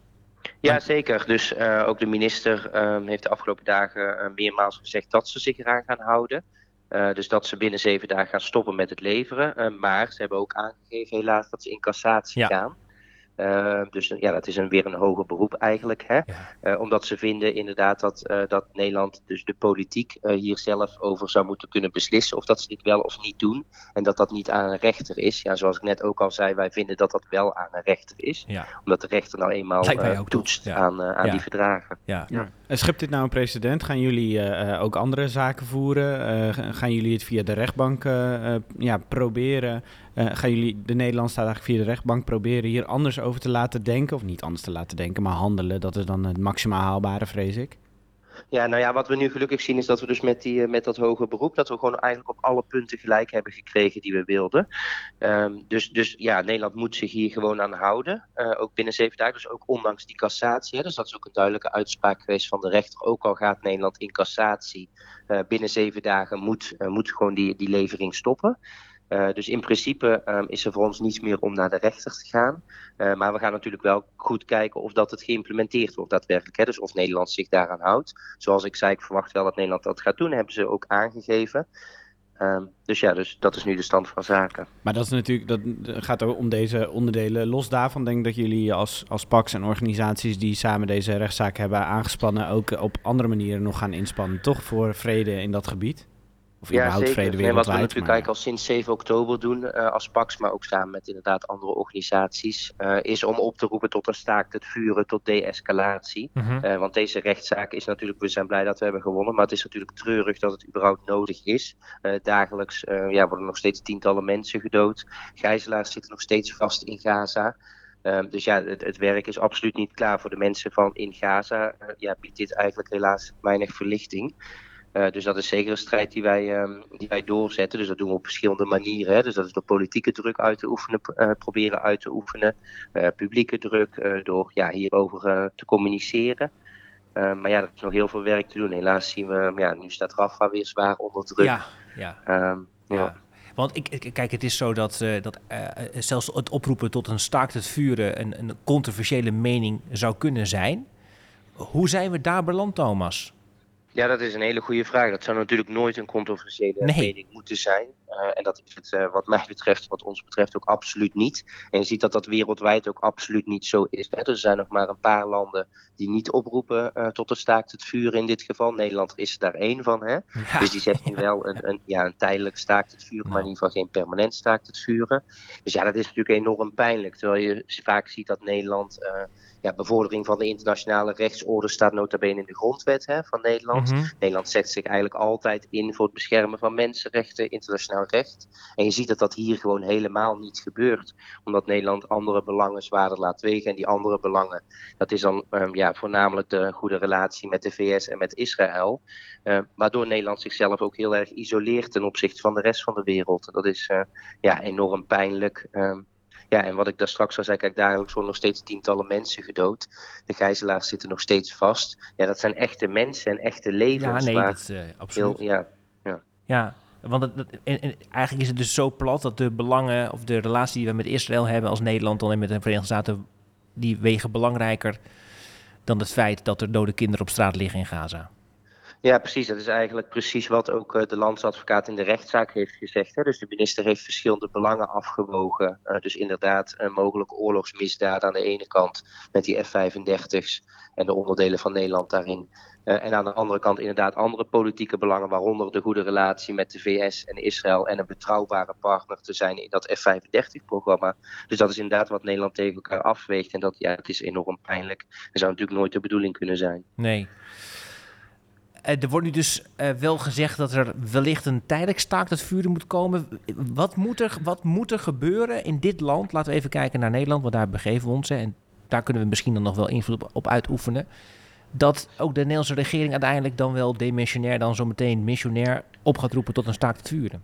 Ja, zeker. Dus uh, ook de minister uh, heeft de afgelopen dagen uh, meermaals gezegd dat ze zich eraan gaan houden. dus dat ze binnen zeven dagen gaan stoppen met het leveren. maar ze hebben ook aangegeven helaas dat ze in cassatie ja. gaan. Uh, dus ja, dat is een, weer een hoger beroep eigenlijk. Hè? Ja. Uh, omdat ze vinden inderdaad dat, uh, dat Nederland, dus de politiek, hier zelf over zou moeten kunnen beslissen of dat ze dit wel of niet doen. En dat dat niet aan een rechter is. Ja, zoals ik net ook al zei, wij vinden dat dat wel aan een rechter is. Ja. Omdat de rechter nou eenmaal toetst ja. aan, aan die verdragen. Ja. En schept dit nou een precedent? Gaan jullie ook andere zaken voeren? gaan jullie het via de rechtbank ja, proberen? Gaan jullie de Nederlandse staat eigenlijk via de rechtbank proberen hier anders over te laten denken, of niet anders te laten denken, maar handelen, dat is dan het maximaal haalbare, vrees ik. Ja, nou ja, wat we nu gelukkig zien is dat we dus met, die, met dat hoge beroep, dat we gewoon eigenlijk op alle punten gelijk hebben gekregen die we wilden. Um, dus, dus ja, Nederland moet zich hier gewoon aan houden, uh, ook binnen zeven dagen, dus ook ondanks die cassatie. Hè, dus dat is ook een duidelijke uitspraak geweest van de rechter, ook al gaat Nederland in cassatie, binnen zeven dagen moet, moet gewoon die, die levering stoppen. Uh, dus in principe um, is er voor ons niets meer om naar de rechter te gaan. Uh, maar we gaan natuurlijk wel goed kijken of dat het geïmplementeerd wordt daadwerkelijk. Hè? Dus of Nederland zich daaraan houdt. Zoals ik zei, ik verwacht wel dat Nederland dat gaat doen. hebben ze ook aangegeven. Um, dus ja, dus dat is nu de stand van zaken. Maar dat is natuurlijk, dat gaat ook om deze onderdelen. Los daarvan denk ik dat jullie als, als PAX en organisaties die samen deze rechtszaak hebben aangespannen, ook op andere manieren nog gaan inspannen, toch? Voor vrede in dat gebied? Of ja, zeker. Wat we natuurlijk maar... eigenlijk al sinds 7 oktober doen uh, als PAX, maar ook samen met inderdaad andere organisaties, uh, is om op te roepen tot een staakt het vuren, tot de-escalatie. Mm -hmm. uh, want deze rechtszaak is natuurlijk, we zijn blij dat we hebben gewonnen, maar het is natuurlijk treurig dat het überhaupt nodig is. dagelijks ja, worden nog steeds tientallen mensen gedood. Gijzelaars zitten nog steeds vast in Gaza. Um, dus ja, het, het, werk is absoluut niet klaar voor de mensen van in Gaza. ja, biedt dit eigenlijk helaas weinig verlichting. Uh, dus dat is zeker een strijd die wij, um, die wij doorzetten. Dus dat doen we op verschillende manieren. Hè. Dus dat is door politieke druk uit te oefenen, uh, proberen uit te oefenen. Uh, publieke druk, door ja, hierover te communiceren. maar ja, er is nog heel veel werk te doen. Helaas zien we, ja, nu staat Rafa weer zwaar onder druk. Ja, ja. Um, ja. ja. Want ik, kijk, het is zo dat, dat zelfs het oproepen tot een staakt het vuren een, een controversiële mening zou kunnen zijn. Hoe zijn we daar beland, Thomas? Ja, dat is een hele goede vraag. Dat zou natuurlijk nooit een controversiële nee. mening moeten zijn. Uh, en dat is het uh, wat mij betreft, wat ons betreft ook absoluut niet. En je ziet dat dat wereldwijd ook absoluut niet zo is. Hè. Er zijn nog maar een paar landen die niet oproepen uh, tot een staakt het vuren in dit geval. Nederland is daar één van. Hè. Ja. Dus die zegt nu wel een, een, ja, een tijdelijk staakt het vuren, maar in ieder geval geen permanent staakt het vuren. Dus ja, dat is natuurlijk enorm pijnlijk. Terwijl je vaak ziet dat Nederland ja, bevordering van de internationale rechtsorde staat nota bene in de grondwet hè, van Nederland. Mhm. Nederland zet zich eigenlijk altijd in voor het beschermen van mensenrechten, internationaal recht. En je ziet dat dat hier gewoon helemaal niet gebeurt. Omdat Nederland andere belangen zwaarder laat wegen. En die andere belangen, dat is dan um, ja, voornamelijk de goede relatie met de VS en met Israël. Uh, waardoor Nederland zichzelf ook heel erg isoleert ten opzichte van de rest van de wereld. Dat is uh, ja, enorm pijnlijk. Um, ja, en wat ik daar straks al zei, kijk, dagelijks worden nog steeds tientallen mensen gedood. De gijzelaars zitten nog steeds vast. Ja, dat zijn echte mensen en echte levens. Ja, nee, dat uh, absoluut. Heel, ja, ja. ja, want het, en, en eigenlijk is het dus zo plat dat de belangen of de relatie die we met Israël hebben als Nederland dan en met de Verenigde Staten die wegen belangrijker dan het feit dat er dode kinderen op straat liggen in Gaza. Ja, precies. Dat is eigenlijk precies wat ook uh, de landsadvocaat in de rechtszaak heeft gezegd. Hè. Dus de minister heeft verschillende belangen afgewogen. Uh, dus inderdaad, uh, mogelijke oorlogsmisdaden aan de ene kant met die F-35's en de onderdelen van Nederland daarin. en aan de andere kant inderdaad andere politieke belangen, waaronder de goede relatie met de VS en Israël en een betrouwbare partner te zijn in dat F-35-programma. Dus dat is inderdaad wat Nederland tegen elkaar afweegt. En dat ja, het is enorm pijnlijk. Dat zou natuurlijk nooit de bedoeling kunnen zijn. Nee. Uh, er wordt nu dus uh, wel gezegd dat er wellicht een tijdelijk staakt het vuren moet komen. Wat moet, er, wat moet er gebeuren in dit land? Laten we even kijken naar Nederland, want daar begeven we ons. En daar kunnen we misschien dan nog wel invloed op, uitoefenen. Dat ook de Nederlandse regering uiteindelijk dan wel demissionair, dan zometeen missionair op gaat roepen tot een staakt het vuren.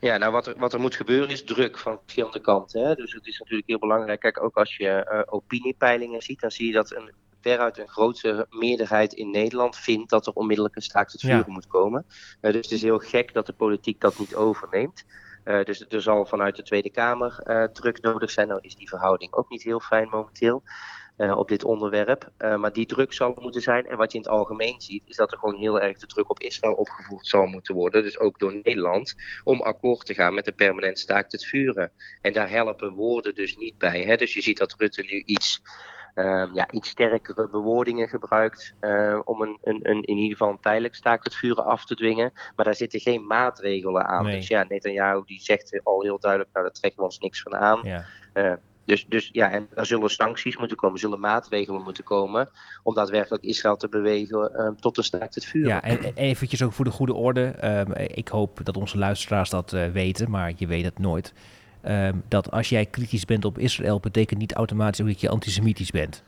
Ja, nou wat er, wat er moet gebeuren is druk van verschillende kanten. Hè? Dus het is natuurlijk heel belangrijk. Kijk, ook als je uh, opiniepeilingen ziet, dan zie je dat een veruit een grote meerderheid in Nederland vindt dat er onmiddellijk een staakt het vuren ja. moet komen. Uh, dus het is heel gek dat de politiek dat niet overneemt. Uh, dus er zal vanuit de Tweede Kamer uh, druk nodig zijn. Nou is die verhouding ook niet heel fijn momenteel. Uh, op dit onderwerp. Maar die druk zal moeten zijn. En wat je in het algemeen ziet, is dat er gewoon heel erg de druk op Israël opgevoerd zal moeten worden. Dus ook door Nederland, om akkoord te gaan met een permanent staakt het vuren. En daar helpen woorden dus niet bij. Hè? Dus je ziet dat Rutte nu iets ja, iets sterkere bewoordingen gebruikt uh, om een, een, een, in ieder geval een tijdelijk staakt het vuren af te dwingen. Maar daar zitten geen maatregelen aan. Nee. Dus ja, Netanyahu die zegt al heel duidelijk, nou daar trekken we ons niks van aan. Ja. Uh, dus, dus ja, en er zullen sancties moeten komen, er zullen maatregelen moeten komen om daadwerkelijk Israël te bewegen uh, tot een staakt het vuur. Ja, en, en eventjes ook voor de goede orde. Um, ik hoop dat onze luisteraars dat uh, weten, maar je weet het nooit. Um, dat als jij kritisch bent op Israël, betekent niet automatisch dat je antisemitisch bent.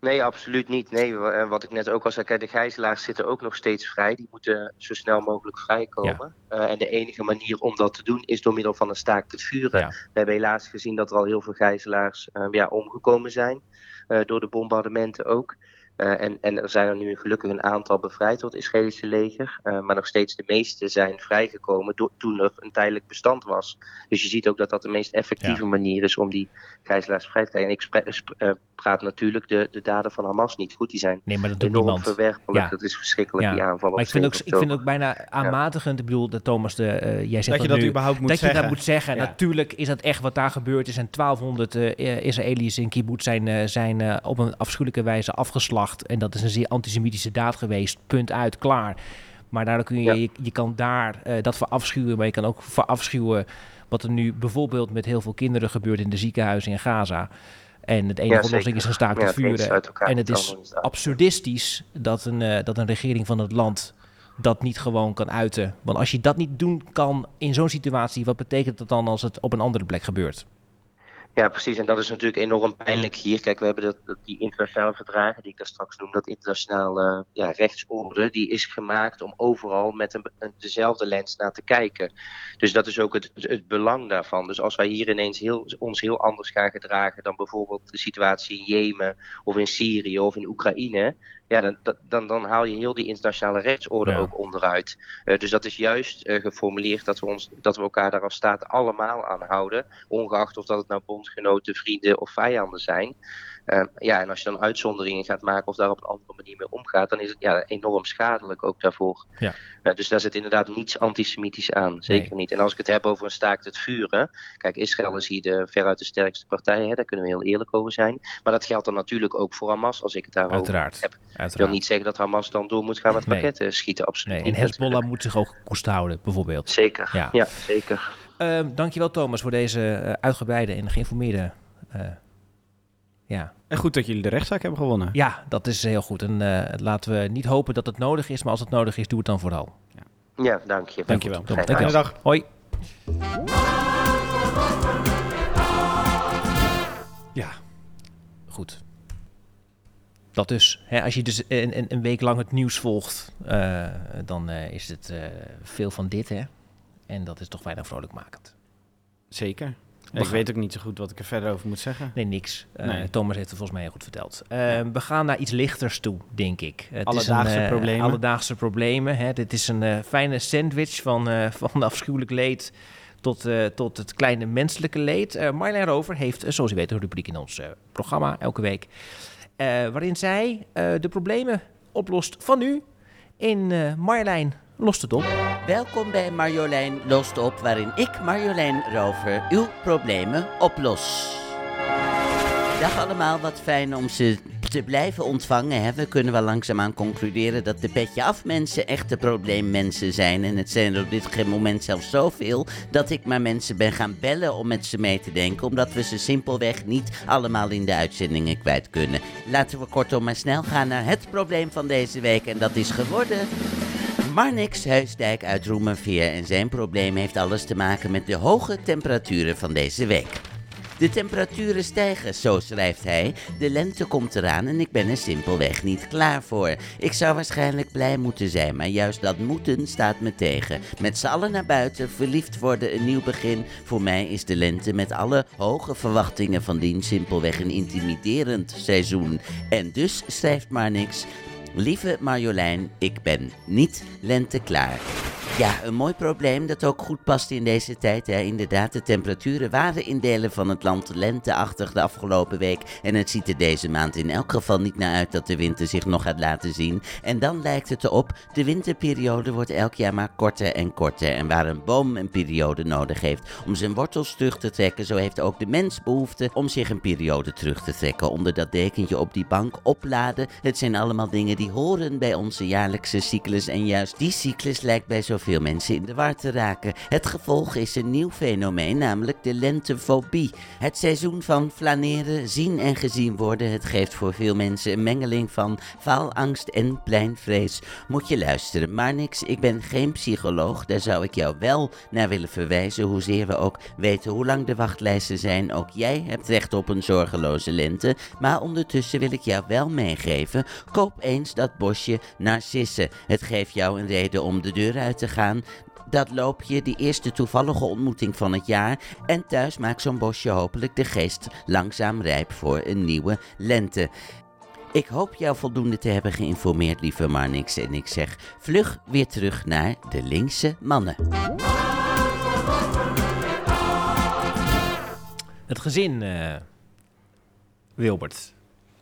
Nee, absoluut niet. Nee, wat ik net ook al zei, de gijzelaars zitten ook nog steeds vrij. Die moeten zo snel mogelijk vrijkomen. Ja. Uh, en de enige manier om dat te doen is door middel van een staakt het vuren. Ja. We hebben helaas gezien dat er al heel veel gijzelaars uh, ja, omgekomen zijn. Uh, door de bombardementen ook. Uh, en, en er zijn er nu gelukkig een aantal bevrijd door het Israëlische leger. Uh, maar nog steeds de meeste zijn vrijgekomen do- toen er een tijdelijk bestand was. Dus je ziet ook dat dat de meest effectieve ja. manier is om die gijzelaars vrij te krijgen. En ik uh, praat natuurlijk de, de daden van Hamas niet goed. Die zijn nee, maar dat doet enorm niemand. verwerpelijk. Ja. Dat is verschrikkelijk, Ja. die aanvallen. Maar ik vind, ook, ik vind ook bijna aanmatigend. Ik bedoel, dat Thomas, de, uh, jij zegt dat je dat nu, überhaupt moet dat zeggen. je dat moet zeggen. Ja. Natuurlijk is dat echt wat daar gebeurd is. En 1200 uh, Israëli's in kibbutz zijn, uh, zijn uh, op een afschuwelijke wijze afgeslacht. En dat is een zeer antisemitische daad geweest. Punt uit, klaar. Maar daardoor kun je, Ja. je, je kan daar uh, dat voor afschuwen. Maar je kan ook voor afschuwen wat er nu bijvoorbeeld met heel veel kinderen gebeurt in de ziekenhuizen in Gaza. En het enige Ja, oplossing is een staakt Ja, het het een vuren. En het is absurdistisch dat een, uh, dat een regering van het land dat niet gewoon kan uiten. Want als je dat niet doen kan in zo'n situatie, wat betekent dat dan als het op een andere plek gebeurt? Ja, precies. En dat is natuurlijk enorm pijnlijk hier. Kijk, we hebben dat, die internationale verdragen, die ik daar straks noem, dat internationale ja, rechtsorde, die is gemaakt om overal met een, een, dezelfde lens naar te kijken. Dus dat is ook het, het belang daarvan. Dus als wij hier ineens heel, ons heel anders gaan gedragen dan bijvoorbeeld de situatie in Jemen of in Syrië of in Oekraïne, ja, dan, dan, dan haal je heel die internationale rechtsorde Ja. ook onderuit. Uh, dus dat is juist uh, geformuleerd dat we, ons, dat we elkaar daar als staat allemaal aan houden. Ongeacht of dat het nou bondgenoten, vrienden of vijanden zijn. Uh, ja, en als je dan uitzonderingen gaat maken of daar op een andere manier mee omgaat, dan is het ja, enorm schadelijk ook daarvoor. Ja. dus daar zit inderdaad niets antisemitisch aan. Zeker Nee. niet. En als ik het heb over een staakt het vuren. Kijk, Israël is hier de, veruit de sterkste partij. Hè, daar kunnen we heel eerlijk over zijn. Maar dat geldt dan natuurlijk ook voor Hamas, als ik het daarover Uiteraard. heb. Ik wil Uiteraard. niet zeggen dat Hamas dan door moet gaan met Nee. raketten schieten, absoluut Nee, en. Hezbollah moet zich ook koest houden, bijvoorbeeld. Zeker, Ja. ja, zeker. Ehm dankjewel Thomas voor deze eh, uitgebreide en geïnformeerde... ja. En goed dat jullie de rechtszaak hebben gewonnen. ja, dat is heel goed. En eh, laten we niet hopen dat het nodig is, maar als het nodig is, doe het dan vooral. Ja, dank je. Thomas, Fijne dankjewel. dag. Hoi. Ja, goed. Dat dus. Hè, als je dus een, een, een week lang het nieuws volgt, eh, dan eh, is het eh, veel van dit, hè. En dat is toch weinig vrolijkmakend. Zeker. Ik gaan- weet ook niet zo goed wat ik er verder over moet zeggen. Nee, niks. Eh, Nee. Thomas heeft het volgens mij heel goed verteld. Eh, We gaan naar iets lichters toe, denk ik. Het Alledaagse is een, eh, problemen. Alledaagse problemen. Hè. Dit is een fijne sandwich van, van afschuwelijk leed tot, tot het kleine menselijke leed. Eh Marjolein Rover heeft, zoals u weet, een rubriek in ons programma elke week. waarin zij de problemen oplost van u. In Marjolein lost het op. Welkom bij Marjolein Lost Op, waarin ik, Marjolein Rover, uw problemen oplos. Dag allemaal, wat fijn om ze te blijven ontvangen. We kunnen wel langzaamaan concluderen dat de petje af mensen echte probleemmensen zijn. En het zijn er op dit moment zelfs zoveel dat ik maar mensen ben gaan bellen om met ze mee te denken. Omdat we ze simpelweg niet allemaal in de uitzendingen kwijt kunnen. Laten we kortom maar snel gaan naar het probleem van deze week. En dat is geworden... Marnix Heusdijk uit Roemerveer en zijn probleem heeft alles te maken met de hoge temperaturen van deze week. De temperaturen stijgen, zo schrijft hij. De lente komt eraan en ik ben er simpelweg niet klaar voor. Ik zou waarschijnlijk blij moeten zijn, maar juist dat moeten staat me tegen. Met z'n allen naar buiten, verliefd worden, een nieuw begin. Voor mij is de lente met alle hoge verwachtingen van dien simpelweg een intimiderend seizoen. En dus, schrijft Marnix, Lieve Marjolein, ik ben niet lente klaar. Ja, een mooi probleem dat ook goed past in deze tijd. Hè. Inderdaad, de temperaturen waren in delen van het land lenteachtig de afgelopen week. En het ziet er deze maand in elk geval niet naar uit dat de winter zich nog gaat laten zien. En dan lijkt het erop, de winterperiode wordt elk jaar maar korter en korter. En waar een boom een periode nodig heeft om zijn wortels terug te trekken, zo heeft ook de mens behoefte om zich een periode terug te trekken. Onder dat dekentje op die bank opladen. Het zijn allemaal dingen die horen bij onze jaarlijkse cyclus. En juist die cyclus lijkt bij zoveel mensen in de war te raken. Het gevolg is een nieuw fenomeen, namelijk de lentefobie. Het seizoen van flaneren, zien en gezien worden. Het geeft voor veel mensen een mengeling van faalangst en pleinvrees. Moet je luisteren, maar niks. Ik ben geen psycholoog. Daar zou ik jou wel naar willen verwijzen. Hoezeer we ook weten hoe lang de wachtlijsten zijn. Ook jij hebt recht op een zorgeloze lente. Maar ondertussen wil ik jou wel meegeven. Koop eens dat bosje narcissen. Het geeft jou een reden om de deur uit te gaan. Dat loop je, die eerste toevallige ontmoeting van het jaar. En thuis maakt zo'n bosje hopelijk de geest langzaam rijp voor een nieuwe lente. Ik hoop jou voldoende te hebben geïnformeerd, lieve Marnix. En ik zeg vlug weer terug naar de linkse mannen. Het gezin, eh, Wilbert.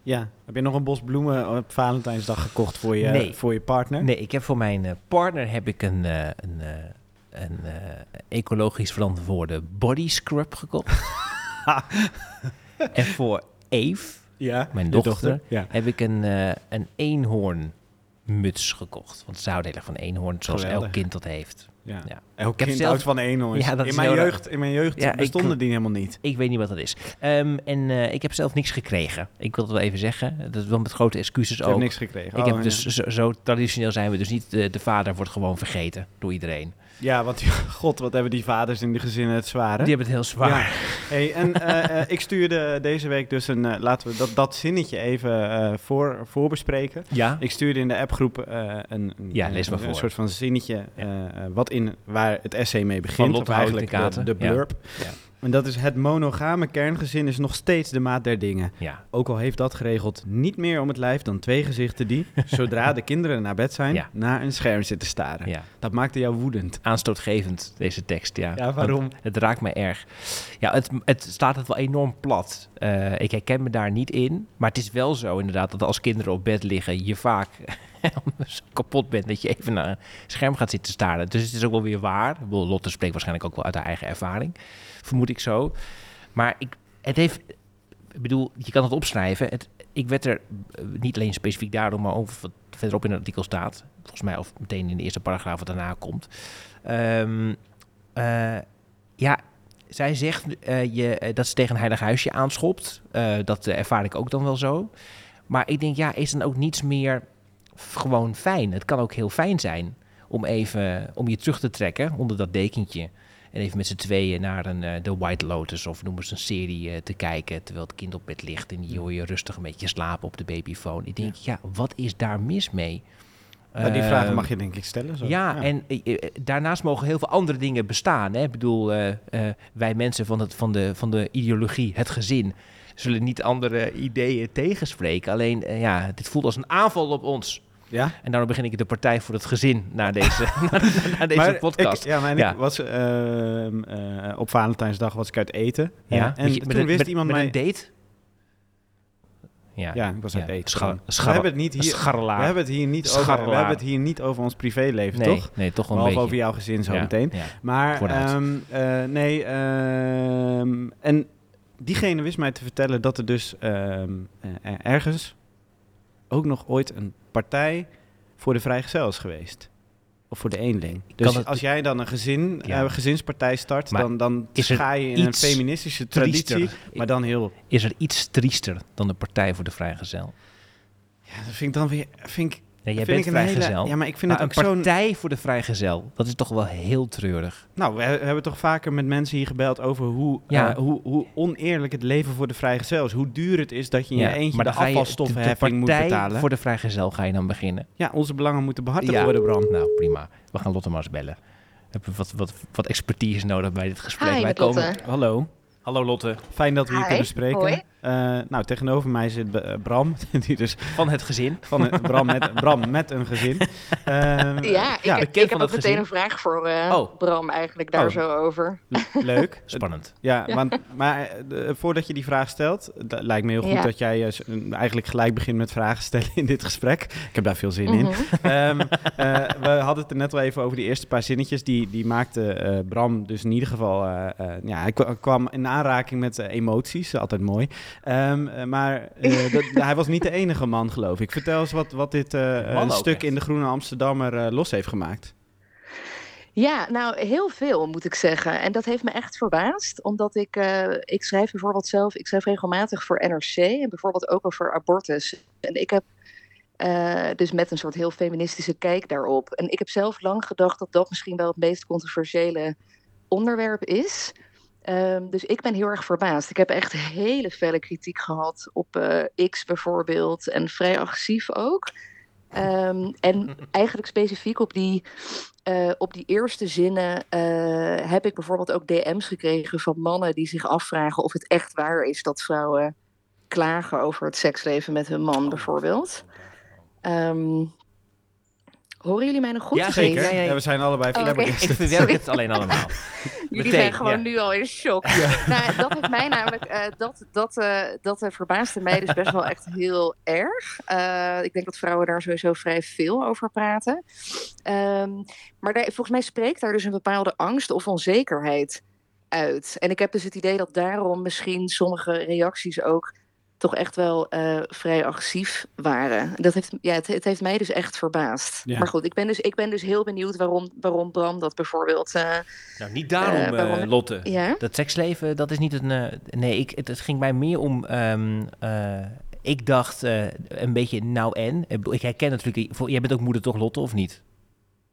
Ja, heb je nog een bos bloemen op Valentijnsdag gekocht voor je, Nee. voor je partner? Nee, ik heb voor mijn eh, partner heb ik een, eh, een, eh, een ecologisch verantwoorde body scrub gekocht. en voor Eve, Ja, mijn dochter, Ja. heb ik een, een eenhoornmuts gekocht. Want ze houden heel erg van eenhoorn, zoals Geweldig. elk kind dat heeft. Ja. Ja. Elk Ik heb kind zelf- houdt van eenhoorns. Ja, dat in, mijn raar. jeugd, in mijn jeugd Ja, ik- bestonden die helemaal niet. Ik weet niet wat dat is. Ehm, en eh, ik heb zelf niks gekregen. Ik wil het wel even zeggen. Dat is wel met grote excuses Ik ook. heb niks gekregen. Ik Oh, heb dus zo, zo traditioneel zijn we dus niet. De, de vader wordt gewoon vergeten door iedereen. Ja, want god, wat hebben die vaders in die gezinnen het zwaar, hè? Die hebben het heel zwaar. Ja. Hey, en eh, eh, ik stuurde deze week dus een... eh, laten we dat, dat zinnetje even voor, voorbespreken. Ja. Ik stuurde in de appgroep een, een, Ja, lees maar een, voor. soort van zinnetje wat in, waar het essay mee begint. Van Lotte of eigenlijk de, de blurb. Ja. En dat is het monogame kerngezin is nog steeds de maat der dingen. Ja. Ook al heeft dat geregeld niet meer om het lijf dan twee gezichten die, zodra de kinderen naar bed zijn, Ja. naar een scherm zitten staren. ja. Dat maakte jou woedend. Aanstootgevend, deze tekst. Ja, Ja, waarom? Want Het raakt mij erg. Ja, het, het staat het wel enorm plat. Eh, ik herken me daar niet in. Maar het is wel zo inderdaad dat als kinderen op bed liggen... je vaak kapot bent dat je even naar een scherm gaat zitten staren. Dus het is ook wel weer waar. Ik bedoel, Lotte spreekt waarschijnlijk ook wel uit haar eigen ervaring. Vermoed ik zo. Maar ik, het heeft... Ik bedoel, je kan het opschrijven. Ik werd er eh, niet alleen specifiek daarom, maar over wat verderop in het artikel staat. Volgens mij of meteen in de eerste paragraaf wat daarna komt. Ehm, eh, ja, zij zegt eh, je, dat ze tegen een heilig huisje aanschopt. Dat ervaar ik ook dan wel zo. Maar ik denk, ja, is dan ook niets meer gewoon fijn? Het kan ook heel fijn zijn om even om je terug te trekken onder dat dekentje. En even met z'n tweeën naar een, eh, de White Lotus of noem eens een serie eh, te kijken. Terwijl het kind op bed ligt en die hoor je rustig een beetje slapen op de babyfoon. Ik denk, ja, wat is daar mis mee? Maar die vragen Ehm, mag je denk ik stellen. Zo. ja, en eh, daarnaast mogen heel veel andere dingen bestaan. Hè? Ik bedoel, eh, eh, wij mensen van, het, van, de, van de ideologie, het gezin, zullen niet andere ideeën tegenspreken. Alleen, ja, dit voelt als een aanval op ons. Ja? En daarom begin ik de partij voor het gezin naar deze, naar, deze Maar podcast. Ik, ja, maar Ja. ik was ehm, eh, op Valentijnsdag was ik uit eten. Ja, en je- toen een- wist met- iemand met mij... een date? Ja, Ja, ik was uit eten. Schar, gewoon. schar, we hebben het niet hier. scharrelaar. We hebben het hier niet over. We hebben het hier niet over ons privéleven, nee, toch? Nee, toch wel een Behalve beetje. over jouw gezin zo Ja, meteen. ja. Maar ehm, eh, nee, ehm, en diegene wist mij te vertellen dat er dus eh, ergens ook nog ooit een partij voor de vrijgezel is geweest. Of voor de eenling. Dus het- als jij dan een gezin, Ja. eh, gezinspartij start, Maar dan, dan ga je in een feministische traditie, triester? maar dan heel... Is er iets triester dan de Partij voor de Vrijgezel? Ja, dat vind ik dan weer... Vind ik, Nee, jij vind bent een hele- vrijgezel. ja, maar ik vind maar het een ook zo'n... Partij voor de Vrijgezel, dat is toch wel heel treurig. Nou, we he- hebben toch vaker met mensen hier gebeld over hoe, Ja. eh, hoe, hoe oneerlijk het leven voor de vrijgezel is. Hoe duur het is dat je in Ja, je eentje maar de dan ga je- afvalstoffenheffing de moet Partij betalen. voor de Vrijgezel ga je dan beginnen. Ja, onze belangen moeten behartigd Ja. worden, Bram. Nou, prima. We gaan Lotte maar eens bellen. We hebben wat, wat, wat expertise nodig bij dit gesprek. Hi, Wij komen... Lotte. Hallo, Hallo Lotte, fijn dat we hier Hi, kunnen spreken. hoi. Eh, nou, tegenover mij zit eh, Bram, die dus van het gezin. van Bram, met, Bram met een gezin. Ehm, Ja, ik, ja, ik, bekend heb van ook meteen een vraag voor eh, Oh. Bram eigenlijk daar Oh. zo over. leuk. Spannend. Ja, Want, maar voordat je die vraag stelt, lijkt me heel goed Ja. dat jij eigenlijk gelijk begint met vragen stellen in dit gesprek. Ik heb daar veel zin in. Mhm. Ehm, eh, we hadden het er net wel even over die eerste paar zinnetjes. Die, die maakte eh, Bram dus in ieder geval... eh, eh, ja, hij kwa- kwam in aanraking met emoties, altijd mooi. Ehm, eh, maar eh, dat, hij was niet de enige man, geloof ik. Vertel eens wat, wat dit eh, een ook stuk echt. in de Groene Amsterdammer eh, los heeft gemaakt. Ja, nou heel veel moet ik zeggen. En dat heeft me echt verbaasd, omdat ik, eh, ik schrijf bijvoorbeeld zelf, ik schrijf regelmatig voor NRC en bijvoorbeeld ook over abortus. En ik heb eh, dus met een soort heel feministische kijk daarop. En ik heb zelf lang gedacht dat dat misschien wel het meest controversiële onderwerp is. Ehm, dus ik ben heel erg verbaasd. Ik heb echt hele felle kritiek gehad op eh, X bijvoorbeeld en vrij agressief ook. Ehm, en eigenlijk specifiek op die, eh, op die eerste zinnen eh, heb ik bijvoorbeeld ook DM's gekregen van mannen die zich afvragen of het echt waar is dat vrouwen klagen over het seksleven met hun man bijvoorbeeld. Ehm, horen jullie mij nog goed? Ja, zeker. Ja, ja, ja. we zijn allebei Oh, flabbergasted. Ik verwerk het alleen allemaal. Jullie Meteen, zijn gewoon ja. nu al in shock. Nou, dat heeft mij namelijk, eh, dat, dat, eh, dat eh, verbaasde mij dus best wel echt heel erg. Eh, ik denk dat vrouwen daar sowieso vrij veel over praten. Ehm, maar daar, volgens mij spreekt daar dus een bepaalde angst of onzekerheid uit. En ik heb dus het idee dat daarom misschien sommige reacties ook toch echt wel eh, vrij agressief waren. Dat heeft, ja, het, het heeft mij dus echt verbaasd. Ja. Maar goed, ik ben dus, ik ben dus heel benieuwd waarom, waarom Bram dat bijvoorbeeld... eh, Nou, niet daarom, Eh, waarom- Lotte. ja? Dat seksleven, dat is niet een... nee, ik, het, het ging mij meer om... ehm, eh, ik dacht een beetje nou en. Ik herken natuurlijk... voor- Jij bent ook moeder toch, Lotte, of niet?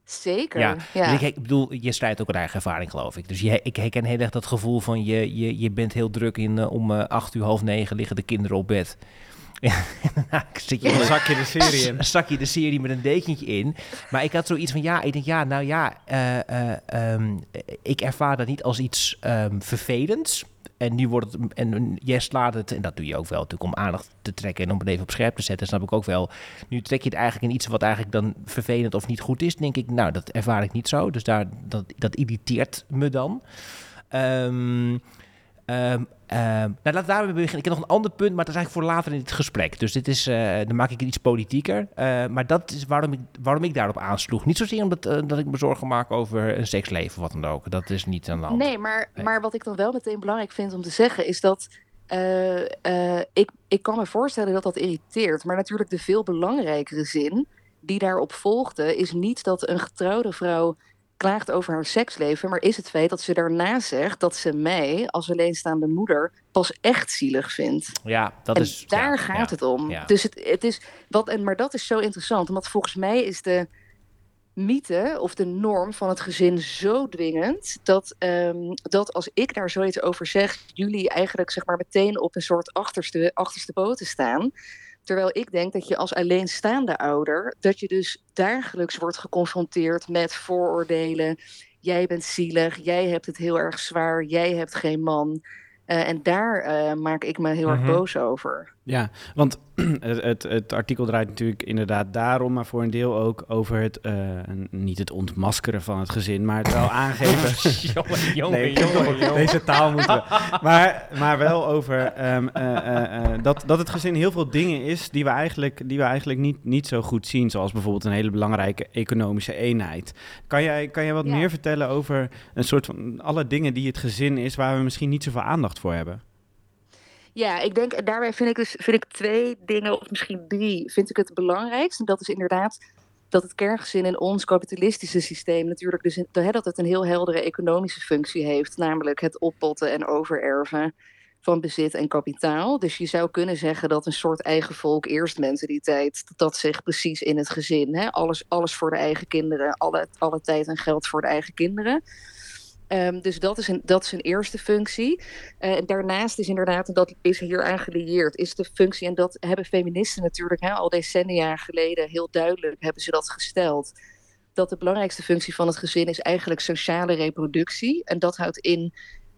Zeker. Ja, Ja. Dus ik, ik bedoel, je strijdt ook uit eigen ervaring, geloof ik. Dus je, ik herken heel erg dat gevoel van je, je, je bent heel druk in eh, om eh, acht uur, half negen liggen de kinderen op bed. Nou, zit je Dan zak je de serie in. zak je de serie met een dekentje in. Maar ik had zoiets van, ja, ik denk, ja, nou ja, eh, eh, ehm, ik ervaar dat niet als iets ehm, vervelends. En nu wordt het, en jij slaat het, en dat doe je ook wel natuurlijk om aandacht te trekken en om het even op scherp te zetten, snap ik ook wel. Nu trek je het eigenlijk in iets wat eigenlijk dan vervelend of niet goed is, denk ik, nou, dat ervaar ik niet zo. Dus daar, dat, dat irriteert me dan. Ehm ehm, ehm, nou, laat daar beginnen. Ik heb nog een ander punt, maar dat is eigenlijk voor later in het gesprek. Dus dit is, eh, dan maak ik het iets politieker. Eh, maar dat is waarom ik, waarom ik daarop aansloeg. Niet zozeer omdat eh, dat ik me zorgen maak over een seksleven of wat dan ook. Dat is niet de hand. Nee, maar, Nee. maar wat ik dan wel meteen belangrijk vind om te zeggen is dat. ik, ik kan me voorstellen dat dat irriteert. Maar natuurlijk de veel belangrijkere zin die daarop volgde, is niet dat een getrouwde vrouw klaagt over haar seksleven, maar is het feit dat ze daarna zegt dat ze mij als alleenstaande moeder pas echt zielig vindt. Ja, dat en is... daar ja, gaat ja, het om. ja. Dus het, het is wat, en, maar dat is zo interessant, omdat volgens mij is de mythe of de norm van het gezin zo dwingend dat, ehm, dat als ik daar zoiets over zeg, jullie eigenlijk zeg maar meteen op een soort achterste, achterste poten staan. Terwijl ik denk dat je als alleenstaande ouder, dat je dus dagelijks wordt geconfronteerd met vooroordelen. Jij bent zielig, jij hebt het heel erg zwaar, jij hebt geen man. Eh, en daar eh, maak ik me heel Mhm. erg boos over. Ja, want het, het, het, artikel draait natuurlijk inderdaad daarom, maar voor een deel ook over het, uh, niet het ontmaskeren van het gezin, maar het wel aangeven. jongen, jongen, nee, jongen, jongen. Deze taal moeten we. Maar, maar wel over um, uh, uh, dat, dat het gezin heel veel dingen is die we eigenlijk, die we eigenlijk niet, niet zo goed zien, zoals bijvoorbeeld een hele belangrijke economische eenheid. Kan jij, kan jij wat ja. meer vertellen over een soort van alle dingen die het gezin is, waar we misschien niet zoveel aandacht voor hebben? Ja, ik denk, daarbij vind ik dus vind ik twee dingen, of misschien drie, vind ik het belangrijkst. En dat is inderdaad dat het kerngezin in ons kapitalistische systeem natuurlijk dus dat het een heel heldere economische functie heeft, namelijk het oppotten en overerven van bezit en kapitaal. Dus je zou kunnen zeggen dat een soort eigen volk eerst dat dat zich precies in het gezin, hè, alles, alles voor de eigen kinderen, alle, alle tijd en geld voor de eigen kinderen. Um, dus dat is, een, dat is een eerste functie. Uh, daarnaast is inderdaad, en dat is hier aangelieerd, is de functie, en dat hebben feministen natuurlijk hè, al decennia geleden heel duidelijk hebben ze dat gesteld, dat de belangrijkste functie van het gezin is eigenlijk sociale reproductie. En dat houdt in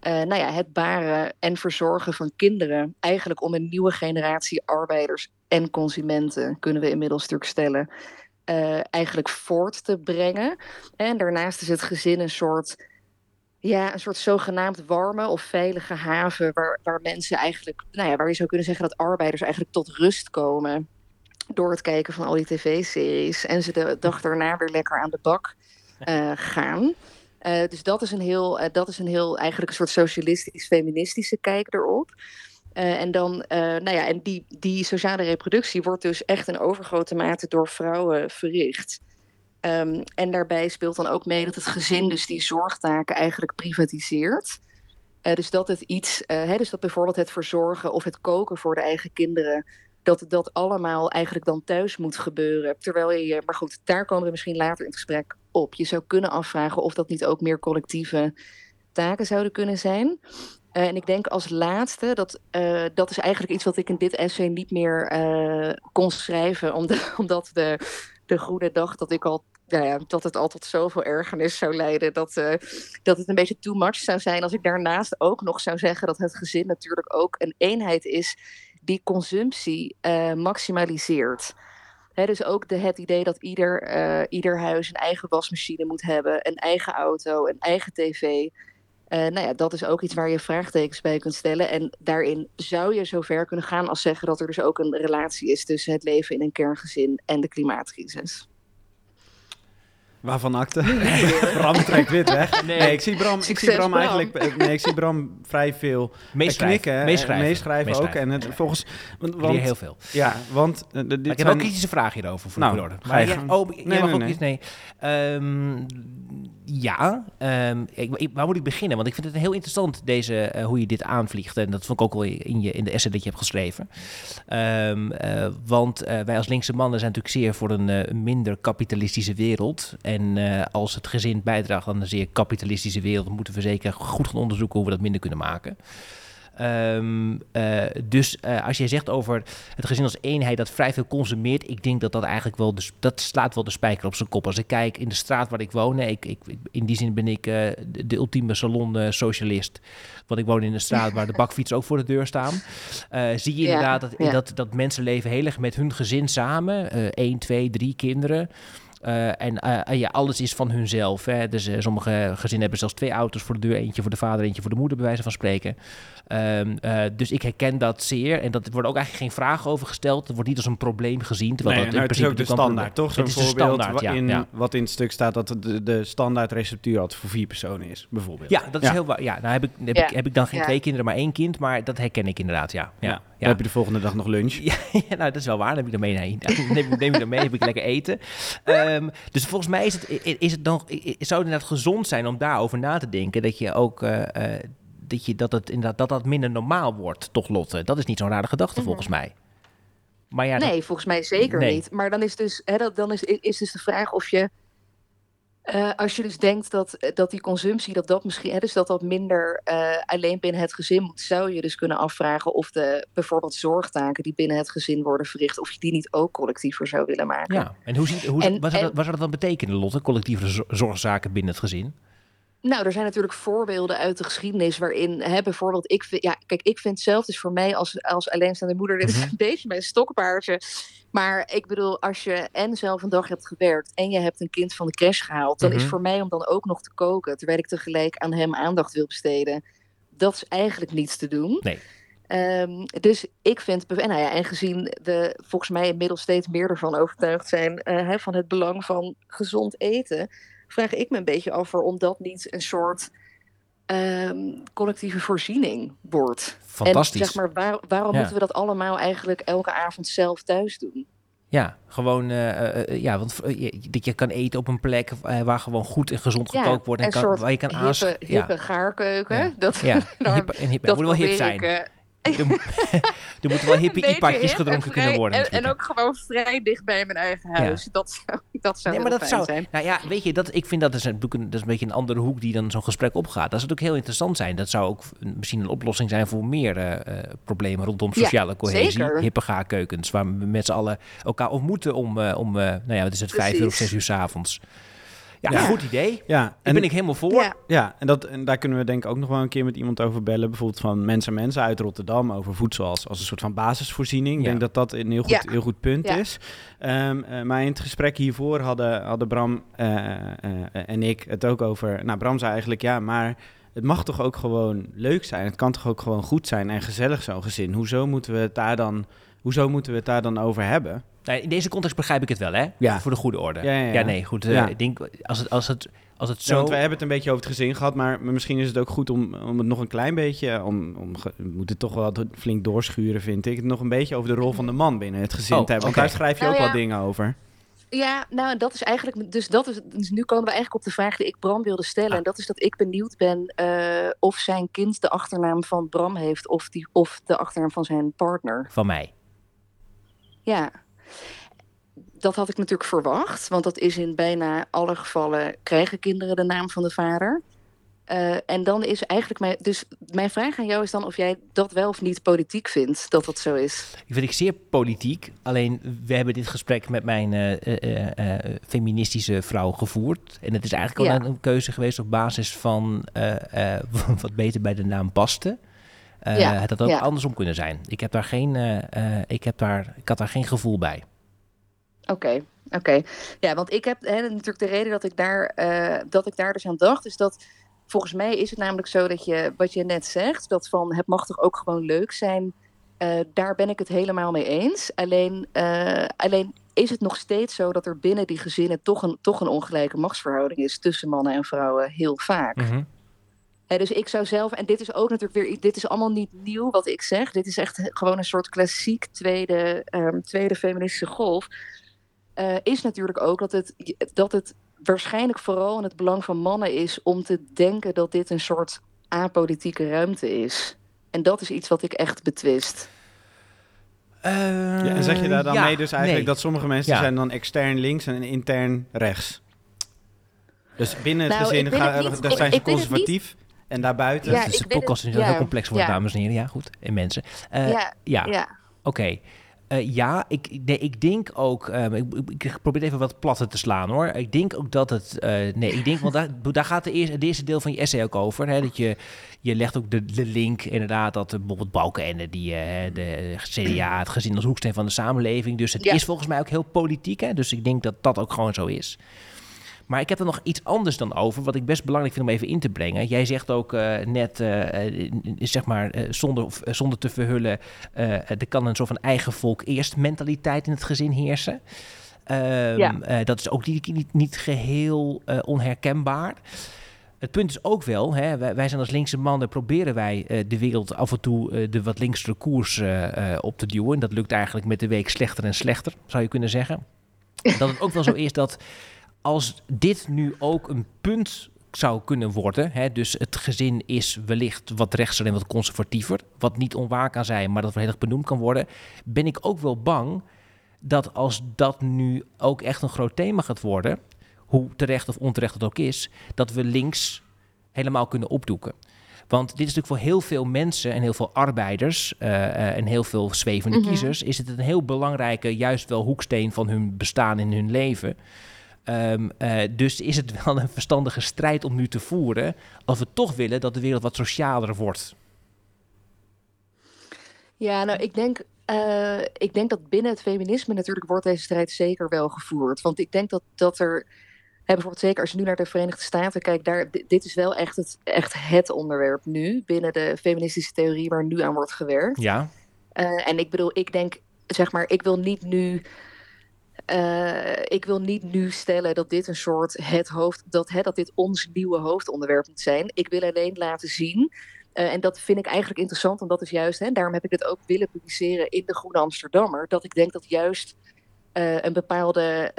uh, nou ja, het baren en verzorgen van kinderen. Eigenlijk om een nieuwe generatie arbeiders en consumenten, kunnen we inmiddels natuurlijk stellen, uh, eigenlijk voort te brengen. En daarnaast is het gezin een soort ja, een soort zogenaamd warme of veilige haven waar, waar mensen eigenlijk, nou ja, waar je zou kunnen zeggen dat arbeiders eigenlijk tot rust komen door het kijken van al die tv-series en ze de dag daarna weer lekker aan de bak uh, gaan. Uh, dus dat is een heel, uh, dat is een heel eigenlijk een soort socialistisch-feministische kijk erop. en dan, nou ja, en die, die sociale reproductie wordt dus echt in overgrote mate door vrouwen verricht. Um, en daarbij speelt dan ook mee dat het gezin dus die zorgtaken eigenlijk privatiseert. Uh, dus dat het iets, uh, hè, dus dat bijvoorbeeld het verzorgen of het koken voor de eigen kinderen, dat dat allemaal eigenlijk dan thuis moet gebeuren. Terwijl je, maar goed, daar komen we misschien later in het gesprek op. Je zou kunnen afvragen of dat niet ook meer collectieve taken zouden kunnen zijn. Uh, en ik denk als laatste, dat, dat is eigenlijk iets wat ik in dit essay niet meer kon schrijven, omdat, omdat de, de goede dag dat ik al nou ja, dat het al tot zoveel ergernis zou leiden. Dat, uh, dat het een beetje too much zou zijn als ik daarnaast ook nog zou zeggen dat het gezin natuurlijk ook een eenheid is die consumptie uh, maximaliseert. Dus ook de, het idee dat ieder, uh, ieder huis een eigen wasmachine moet hebben, een eigen auto, een eigen tv. Uh, nou ja, dat is ook iets waar je vraagtekens bij kunt stellen. En daarin zou je zover kunnen gaan als zeggen dat er dus ook een relatie is tussen het leven in een kerngezin en de klimaatcrisis. Waarvan akte? Bram trekt wit weg. Nee, nee ik zie Bram, ik zie Bram, Bram, eigenlijk. Nee, ik zie Bram vrij veel meeschrijven, knikken, meeschrijven, meeschrijven, meeschrijven ook. En het, volgens. Want, want, heel veel. Ja, want. Uh, dit maar ik heb ook kritische vragen hierover voor nou, de orde. Maar ja, oh, nee, nee, mag nee, ook nee. iets. Nee. Um, ja, um, ik, waar moet ik beginnen? Want ik vind het heel interessant deze, uh, hoe je dit aanvliegt. En dat vond ik ook wel in, je, in de essay dat je hebt geschreven. Um, uh, want uh, wij als linkse mannen zijn natuurlijk zeer voor een minder kapitalistische wereld. En als het gezin bijdraagt aan een zeer kapitalistische wereld, moeten we zeker goed gaan onderzoeken hoe we dat minder kunnen maken. Um, uh, dus uh, als jij zegt over het gezin als eenheid dat vrij veel consumeert, ik denk dat dat eigenlijk wel, de, dat slaat wel de spijker op zijn kop. Als ik kijk in de straat waar ik woon, ik, ik, in die zin ben ik uh, de, de, ultieme salon-socialist. Want ik woon in een straat waar de bakfietsen ook voor de deur staan. zie je inderdaad dat, ja. dat, dat mensen leven heel erg met hun gezin samen. Eén, twee, drie kinderen. Uh, en uh, ja, alles is van hunzelf. Hè. Dus uh, sommige gezinnen hebben zelfs twee auto's voor de deur. Eentje voor de vader, eentje voor de moeder, bij wijze van spreken. Um, dus ik herken dat zeer. En dat er wordt ook eigenlijk geen vragen over gesteld. Het wordt niet als een probleem gezien. Terwijl nee, dat nou, in het is ook de standaard, toch? Zo'n voorbeeld standaard, ja, in, ja. wat in het stuk staat dat de, de standaard receptuur altijd voor vier personen is, bijvoorbeeld. Ja, dat is heel waar. Ja, nou heb ik, heb, ik, heb ik dan geen twee kinderen, maar één kind. Maar dat herken ik inderdaad, ja. ja. Dan heb je de volgende dag nog lunch. Ja, nou, dat is wel waar. Dan heb ik er mee. Nee, neem, neem ik er mee, heb ik lekker eten. Um, dus volgens mij is het, is het dan, zou het inderdaad gezond zijn om daarover na te denken. Dat je ook, uh, uh, dat, je, dat, het inderdaad, dat dat minder normaal wordt, toch Lotte? Dat is niet zo'n rare gedachte mm -hmm. volgens mij. Maar ja, nee, dat... volgens mij zeker nee. niet. Maar dan is dus, hè, dat, dan is, is dus de vraag of je uh, als je dus denkt dat, dat die consumptie, dat dat misschien, hè, dus dat dat minder uh, alleen binnen het gezin moet, zou je dus kunnen afvragen of de bijvoorbeeld zorgtaken die binnen het gezin worden verricht, of je die niet ook collectiever zou willen maken. Ja, en hoe ziet, hoe, en, wat, zou dat, wat zou dat dan betekenen, Lotte, collectieve zorgzaken binnen het gezin? Nou, er zijn natuurlijk voorbeelden uit de geschiedenis waarin, hè, bijvoorbeeld, ik vind, ja, kijk, ik vind zelf, dus voor mij als, als alleenstaande moeder, dit is Mhm. een beetje mijn stokpaardje. Maar ik bedoel, als je en zelf een dag hebt gewerkt en je hebt een kind van de crash gehaald, dan is Mhm. voor mij om dan ook nog te koken, terwijl ik tegelijk aan hem aandacht wil besteden, dat is eigenlijk niets te doen. Nee. Ehm, dus ik vind, nou ja, en gezien we volgens mij inmiddels steeds meer ervan overtuigd zijn eh, van het belang van gezond eten, vraag ik me een beetje af waarom dat niet een soort ehm, collectieve voorziening wordt. Fantastisch. En zeg maar, waar- waarom Ja. moeten we dat allemaal eigenlijk elke avond zelf thuis doen? Ja, gewoon, eh, eh, eh, ja, want je- dat je kan eten op een plek waar gewoon goed en gezond gekookt wordt. En kan, waar je kan hippe, hippe gaarkeuken. Ja. Dat, Ja, daar- hippe- en hippe- dat moet wel hip ik, zijn. Er, er moeten wel hippe een beetje ipaatjes hip en gedronken kunnen worden. En, ook gewoon vrij dicht bij mijn eigen Ja. huis. Dat zou, dat zou Nee, maar dat zou, zijn. nou ja, weet je, dat, ik vind dat is, een, dat is een beetje een andere hoek die dan zo'n gesprek opgaat. Dat zou ook heel interessant zijn. Dat zou ook misschien een oplossing zijn voor meer eh, eh, problemen rondom Ja, sociale cohesie. Hippe gaarkeukens, waar we met z'n allen elkaar ontmoeten om, eh, om eh, nou ja, wat is het, vijf uur of zes uur s'avonds. Ja, Ja. goed idee. Ja, Daar en ben ik helemaal voor. Ja. Ja, en, dat, en daar kunnen we denk ik ook nog wel een keer met iemand over bellen. Bijvoorbeeld van Mensen en Mensen uit Rotterdam over voedsel als, als een soort van basisvoorziening. Ik Ja. denk dat dat een heel goed, Ja. heel goed punt Ja. is. Ehm, eh, maar in het gesprek hiervoor hadden, hadden Bram eh, eh, en ik het ook over... Nou, Bram zei eigenlijk, ja, maar het mag toch ook gewoon leuk zijn? Het kan toch ook gewoon goed zijn en gezellig zo'n gezin? Hoezo moeten we het daar dan, hoezo moeten we het daar dan over hebben? Nou, in deze context begrijp ik het wel, hè? Ja. Voor de goede orde. Ja, ja, ja. nee, goed. eh. Ik denk, als het, als het, als het Zo, want wij hebben het een beetje over het gezin gehad, maar misschien is het ook goed om, om het nog een klein beetje, om, om ge- we moeten het toch wel flink doorschuren, vind ik, het nog een beetje over de rol van de man binnen het gezin Oh, te hebben. Want daar schrijf je Nou ook ja. wat dingen over. Ja, nou, dat is eigenlijk. Dus, dat is, dus nu komen we eigenlijk op de vraag die ik Bram wilde stellen. Ah. En dat is dat ik benieuwd ben eh, of zijn kind de achternaam van Bram heeft of, die, of de achternaam van zijn partner. Van mij. Ja. Dat had ik natuurlijk verwacht, want dat is in bijna alle gevallen krijgen kinderen de naam van de vader. Eh, en dan is eigenlijk mijn. Dus mijn vraag aan jou is dan of jij dat wel of niet politiek vindt dat dat zo is. Ik vind ik zeer politiek. Alleen we hebben dit gesprek met mijn eh, eh, feministische vrouw gevoerd. En het is eigenlijk al Ja. een, keuze geweest op basis van wat beter bij de naam paste. Eh, Ja, Het had ook ja. andersom kunnen zijn. Ik heb daar geen, eh, eh, ik heb daar, ik had daar geen gevoel bij. Oké, oké. Ja, want ik heb hè, natuurlijk de reden dat ik, daar, eh, dat ik daar dus aan dacht, is dat volgens mij is het namelijk zo dat je, wat je net zegt, dat van het mag toch ook gewoon leuk zijn, eh, daar ben ik het helemaal mee eens. Alleen, eh, alleen is het nog steeds zo dat er binnen die gezinnen toch een, toch een ongelijke machtsverhouding is tussen mannen en vrouwen, heel vaak. Hè, dus ik zou zelf, en dit is ook natuurlijk weer, dit is allemaal niet nieuw wat ik zeg. Dit is echt gewoon een soort klassiek tweede, ehm, tweede feministische golf. eh, is natuurlijk ook dat het, dat het waarschijnlijk vooral in het belang van mannen is om te denken dat dit een soort apolitieke ruimte is. En dat is iets wat ik echt betwist. Ja, en zeg je daar dan ja, mee dus eigenlijk nee. dat sommige mensen Ja. zijn dan extern links en intern rechts? Dus binnen het Nou, gezin gaan, niet. daar Ik- zijn ze ik conservatief en daarbuiten... Ja, dus ik de podcast het- is heel complex ja. dames en heren. Ja, goed. En mensen. Eh, ja, ja. ja. Oké. Eh, ja, ik, nee, ik denk ook. ehm, ik, ik, probeer even wat platter te slaan hoor. Ik denk ook dat het. eh, nee, ik denk, want daar, daar gaat de eerste, het eerste deel van je essay ook over. Hè, dat je, je legt ook de, de link inderdaad dat bijvoorbeeld Balkenende, die eh, de CDA, het gezin als hoeksteen van de samenleving. Dus het Ja. is volgens mij ook heel politiek. Hè, dus ik denk dat dat ook gewoon zo is. Maar ik heb er nog iets anders dan over, wat ik best belangrijk vind om even in te brengen. Jij zegt ook eh, net, eh, eh, zeg maar, zonder, zonder te verhullen, er kan een soort van eigen volk eerst mentaliteit in het gezin heersen. Ehm, Ja. dat is ook niet, niet, niet geheel eh, onherkenbaar. Het punt is ook wel, hè, wij, wij zijn als linkse mannen, proberen wij de wereld af en toe de wat linksere koers op te duwen. En dat lukt eigenlijk met de week slechter en slechter, zou je kunnen zeggen. Dat het ook wel zo is dat als dit nu ook een punt zou kunnen worden, hè, dus het gezin is wellicht wat rechtser en wat conservatiever, wat niet onwaar kan zijn, maar dat erg benoemd kan worden, ben ik ook wel bang dat als dat nu ook echt een groot thema gaat worden, hoe terecht of onterecht het ook is, dat we links helemaal kunnen opdoeken. Want dit is natuurlijk voor heel veel mensen en heel veel arbeiders eh, eh, en heel veel zwevende Mhm. kiezers, is het een heel belangrijke, juist wel hoeksteen van hun bestaan in hun leven. Ehm, eh, dus is het wel een verstandige strijd om nu te voeren als we toch willen dat de wereld wat socialer wordt. Ja, nou, ik denk, eh, ik denk dat binnen het feminisme natuurlijk wordt deze strijd zeker wel gevoerd. Want ik denk dat, dat er, hè, bijvoorbeeld zeker als je nu naar de Verenigde Staten kijkt, daar, di- dit is wel echt het, echt het onderwerp nu binnen de feministische theorie waar nu aan wordt gewerkt. Ja, Eh, en ik bedoel, ik denk, zeg maar, ik wil niet nu. Eh, ik wil niet nu stellen dat dit een soort het hoofd, dat, hè, dat dit ons nieuwe hoofdonderwerp moet zijn. Ik wil alleen laten zien. eh, en dat vind ik eigenlijk interessant, en dat is juist, hè, daarom heb ik het ook willen publiceren in de Groene Amsterdammer. Dat ik denk dat juist eh, een, bepaalde,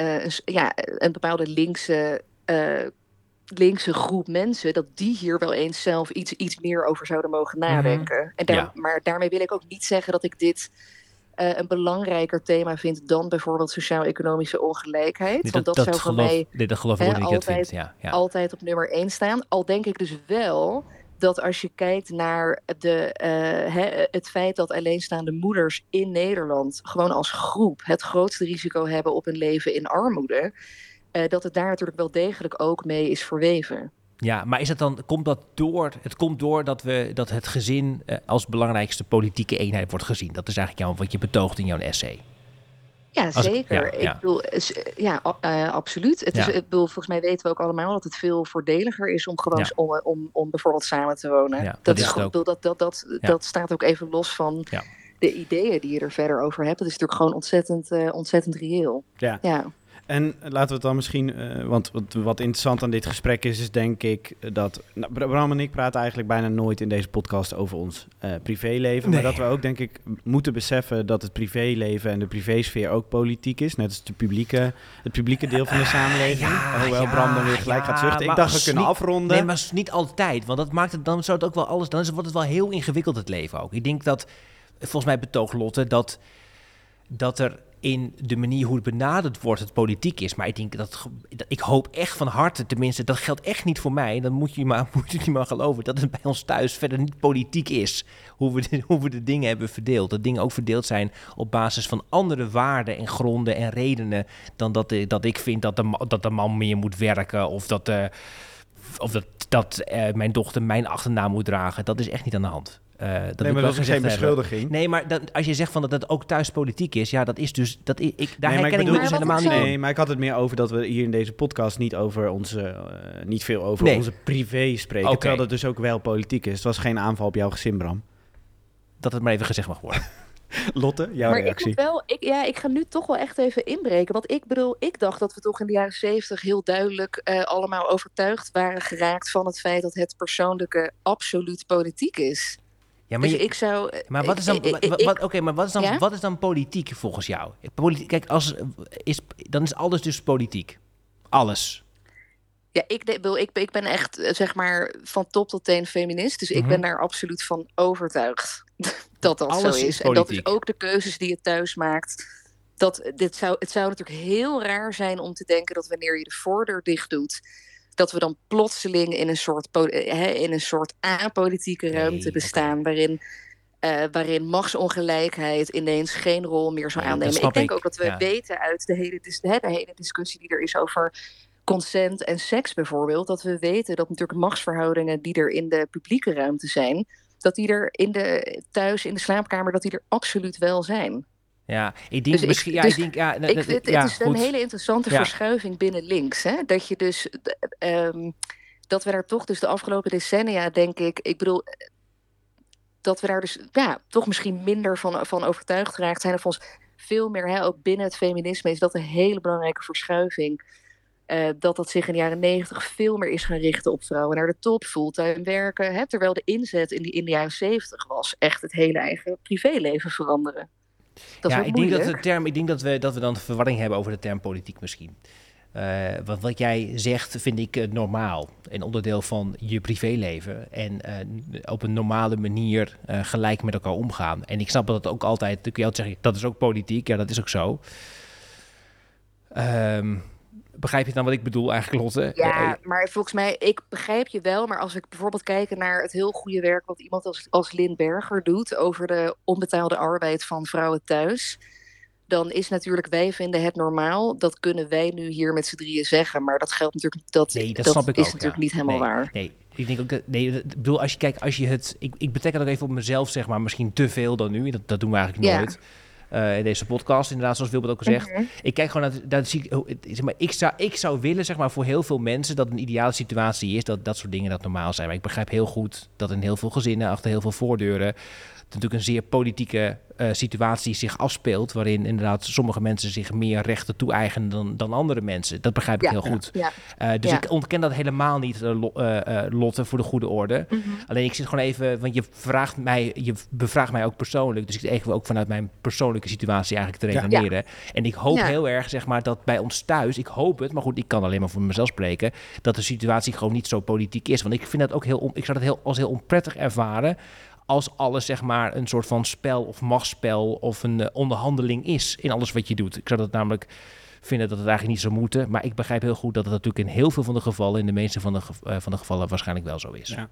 ja, een bepaalde linkse, linkse groep mensen, dat die hier wel eens zelf iets, iets meer over zouden mogen nadenken. en daar, Ja. Maar daarmee wil ik ook niet zeggen dat ik dit eh, een belangrijker thema vind dan bijvoorbeeld sociaal-economische ongelijkheid. dit, Want dat, dat, zou voor geloof, mij dit, dat geloof hè, dat ik altijd-. Ja, ja. altijd op nummer 1 staan. Al denk ik dus wel dat als je kijkt naar de, eh, het feit dat alleenstaande moeders in Nederland gewoon als groep het grootste risico hebben op een leven in armoede, eh, dat het daar natuurlijk wel degelijk ook mee is verweven. Ja, maar is het dan, komt dat door, het komt door dat, we, dat het gezin eh, als belangrijkste politieke eenheid wordt gezien. Dat is eigenlijk jou, wat je betoogt in jouw essay. Ja, Als zeker. ja, ik bedoel, ja, eh, absoluut. Het is, Ja. ik bedoel, volgens mij weten we ook allemaal dat het veel voordeliger is om gewoon s- om, om, om bijvoorbeeld samen te wonen. Dat dat, is ik bedoel, dat, dat, dat, dat staat ook even los van de ideeën die je er verder over hebt. Dat is natuurlijk gewoon ontzettend, eh, ontzettend reëel. Ja. En laten we het dan misschien, eh, want wat, wat interessant aan dit gesprek is, is denk ik dat nou, Bra- Bram en ik praten eigenlijk bijna nooit in deze podcast over ons eh, privéleven. Maar dat we ook denk ik moeten beseffen dat het privéleven en de privésfeer ook politiek is. Net als de publieke, het publieke deel van de samenleving. Hoewel ja, Bram dan weer gelijk gaat zuchten. Ik dacht we kunnen niet- afronden. Nee, maar niet altijd. Want dat maakt het dan zou het ook wel alles. Dan wordt het wel heel ingewikkeld het leven ook. Ik denk dat, volgens mij betoog Lotte, dat, dat er in de manier hoe het benaderd wordt, het politiek is. Maar ik denk dat, ik hoop echt van harte, tenminste, dat geldt echt niet voor mij. Dan moet je maar, moet je maar geloven dat het bij ons thuis verder niet politiek is. Hoe we, de, hoe we de dingen hebben verdeeld. Dat dingen ook verdeeld zijn op basis van andere waarden en gronden en redenen. Dan dat, eh, dat ik vind dat de, dat de man meer moet werken. Of dat, eh, of dat, dat eh, mijn dochter mijn achternaam moet dragen. Dat is echt niet aan de hand. Eh, dat ik maar wel dat is geen hebben. beschuldiging. Nee, maar dat, als je zegt van dat het ook thuis politiek is, ja, dat is dus. Dat ik, ik, daar Nee, herken ik, bedoel- me dus helemaal niet Nee, maar ik had het meer over dat we hier in deze podcast niet over onze, eh, niet veel over Nee. onze privé spreken. Oké. Terwijl dat dus ook wel politiek is. Het was geen aanval op jouw gezin, Bram. Dat het maar even gezegd mag worden. Lotte, jouw maar ik reactie. moet wel, ik, ja, ik ga nu toch wel echt even inbreken. Want ik bedoel, ik dacht dat we toch in de jaren zeventig heel duidelijk eh, allemaal overtuigd waren geraakt van het feit dat het persoonlijke absoluut politiek is. Ja, maar, dus je- ik zou. maar wat is dan, oké, maar wat is dan, Ja? wat is dan politiek volgens jou? Politiek, kijk, als, is, dan is alles dus politiek. Alles. Ja, ik, bedoel, ik, ik ben echt eh, zeg maar van top tot teen feminist. Dus ik Mhm. ben daar absoluut van overtuigd dat dat Alles zo is is. En dat is ook de keuzes die je thuis maakt. Dat, dit zou, het zou natuurlijk heel raar zijn om te denken dat wanneer je de voordeur dicht doet, dat we dan plotseling in een soort, eh, in een soort apolitieke ruimte bestaan waarin. eh, waarin machtsongelijkheid ineens geen rol meer zou aannemen. Ik denk ik, ook dat we ja. weten uit de hele, dis- de hele discussie die er is over consent en seks bijvoorbeeld, dat we weten dat natuurlijk machtsverhoudingen die er in de publieke ruimte zijn, dat die er in de, thuis in de slaapkamer, dat die er absoluut wel zijn. Ja, ik denk Dus ik- misschien. ja, dus ik denk. Ja, Ik vind, het ja, is een hele interessante Ja. verschuiving binnen links. Hè? Dat je dus ehm, dat we daar toch dus de afgelopen decennia, denk ik, ik bedoel, eh, dat we daar dus ja, toch misschien minder van, van overtuigd geraakt zijn. Of ons veel meer, hè, ook binnen het feminisme, is dat een hele belangrijke verschuiving. eh, dat dat zich in de jaren negentig veel meer is gaan richten op vrouwen naar de top, fulltime werken. Hè, terwijl de inzet in, die, in de jaren zeventig was echt het hele eigen privéleven veranderen. Dat ja, ik denk dat de term, ik denk dat we, dat we dan verwarring hebben over de term politiek misschien. Eh, wat, wat jij zegt, vind ik eh, normaal. Een onderdeel van je privéleven. En eh, op een normale manier gelijk met elkaar omgaan. En ik snap dat ook altijd. Dan kun je altijd zeggen, dat is ook politiek. Ja, dat is ook zo. Ehm, begrijp je dan wat ik bedoel eigenlijk, Lotte? Ja, Eh, maar volgens mij, ik begrijp je wel. Maar als ik bijvoorbeeld kijk naar het heel goede werk wat iemand als, als Lin Berger doet over de onbetaalde arbeid van vrouwen thuis. dan is natuurlijk wij vinden het normaal. Dat kunnen wij nu hier met z'n drieën zeggen. Maar dat geldt natuurlijk, dat, Nee, dat, dat snap ik is ook, natuurlijk ja. niet helemaal nee, waar. Nee, ik denk ook dat. Nee, ik bedoel, als je kijkt, als je het. Ik, ik betrek het ook even op mezelf, zeg maar. Misschien te veel dan nu. Dat, dat doen we eigenlijk Ja. Eh, in deze podcast, inderdaad, zoals Wilbert ook al zegt. Mhm. Ik kijk gewoon naar. Dat zie ik, zeg maar, ik, zou, ik zou willen, zeg maar, voor heel veel mensen. dat een ideale situatie is. dat dat soort dingen dat normaal zijn. Maar ik begrijp heel goed dat in heel veel gezinnen. achter heel veel voordeuren. Natuurlijk een zeer politieke eh, situatie zich afspeelt. waarin inderdaad sommige mensen zich meer rechten toe-eigenen dan, dan andere mensen. Dat begrijp ik Ja, heel goed. ja. Eh, dus ik ontken dat helemaal niet, eh, Lotte, voor de goede orde. Mhm. Alleen ik zit gewoon even, want je vraagt mij, je bevraagt mij ook persoonlijk. Dus ik zit even ook vanuit mijn persoonlijke situatie eigenlijk te redeneren. En ik hoop heel erg, zeg maar, dat bij ons thuis, ik hoop het, maar goed, ik kan alleen maar voor mezelf spreken, dat de situatie gewoon niet zo politiek is. Want ik vind dat ook heel, on- ik zou dat heel, als heel onprettig ervaren. Als alles zeg maar een soort van spel of machtsspel of een eh, onderhandeling is in alles wat je doet. Ik zou dat namelijk vinden dat het eigenlijk niet zou moeten. Maar ik begrijp heel goed dat het natuurlijk in heel veel van de gevallen, in de meeste van de, eh, van de gevallen, waarschijnlijk wel zo is. Ja.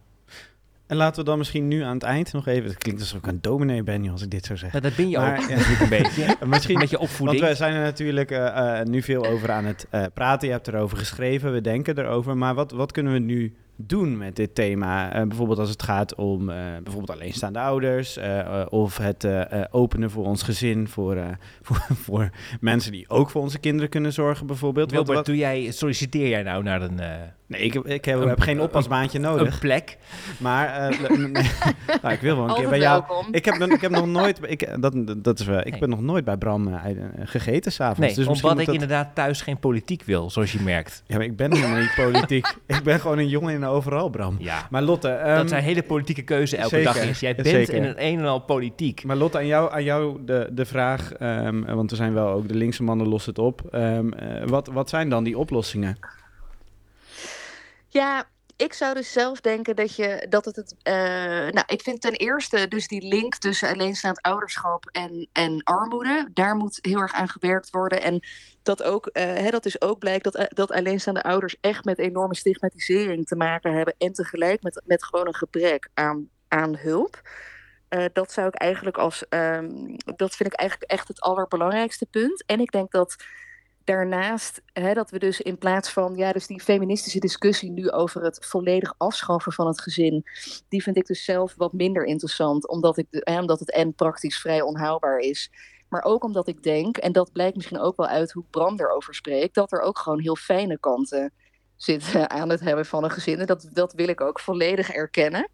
En laten we dan misschien nu aan het eind nog even... Het klinkt alsof ik een dominee ben nu als ik dit zo zeg. Dat ben je Maar- ook een beetje. Misschien Met je opvoeding. Want we zijn er natuurlijk eh, nu veel over aan het praten. Je hebt erover geschreven, we denken erover. Maar wat, wat kunnen we nu doen met dit thema? Eh, bijvoorbeeld als het gaat om eh, bijvoorbeeld alleenstaande ouders... eh, of het openen voor ons gezin... Voor, voor, voor mensen die ook voor onze kinderen kunnen zorgen bijvoorbeeld. Wat- Wilbert, wat- doe jij, solliciteer jij nou naar een, nee, ik heb, ik heb, een- heb geen oppasbaantje nodig. een plek? Maar eh, nee. nou, ik wil wel een keer bij jou. welkom. Ik heb, nog- ik heb nog nooit, ik, dat, dat is wel, ik Nee. ben nog nooit bij Bram eh, eh, gegeten s'avonds. Nee, dus misschien omdat ik dat- inderdaad thuis geen politiek wil, zoals je merkt. Ja, maar ik ben helemaal niet politiek. ik ben gewoon een jongen in overal, Bram. Ja. Maar Lotte, ehm, dat zijn hele politieke keuze elke zeker, dag is. Jij bent zeker. in het een en al politiek. maar Lotte, aan jou, aan jou de, de vraag, ehm, want we zijn wel ook de linkse mannen lossen het op. Ehm, eh, wat, wat zijn dan die oplossingen? Ja, ik zou dus zelf denken dat je dat het eh, nou, ik vind ten eerste dus die link tussen alleenstaand ouderschap en, en armoede. Daar moet heel erg aan gewerkt worden. En dat ook, eh, hè, dat dus ook blijkt dat, eh, dat alleenstaande ouders echt met enorme stigmatisering te maken hebben. En tegelijk met, met gewoon een gebrek aan, aan hulp. Dat zou ik eigenlijk als. ehm, dat vind ik eigenlijk echt het allerbelangrijkste punt. En ik denk dat daarnaast hè, dat we dus in plaats van ja, dus die feministische discussie nu over het volledig afschaffen van het gezin, die vind ik dus zelf wat minder interessant, omdat, ik hè, omdat het en praktisch vrij onhaalbaar is. Maar ook omdat ik denk, en dat blijkt misschien ook wel uit hoe Bram erover spreekt, dat er ook gewoon heel fijne kanten zitten aan het hebben van een gezin. En dat, dat wil ik ook volledig erkennen.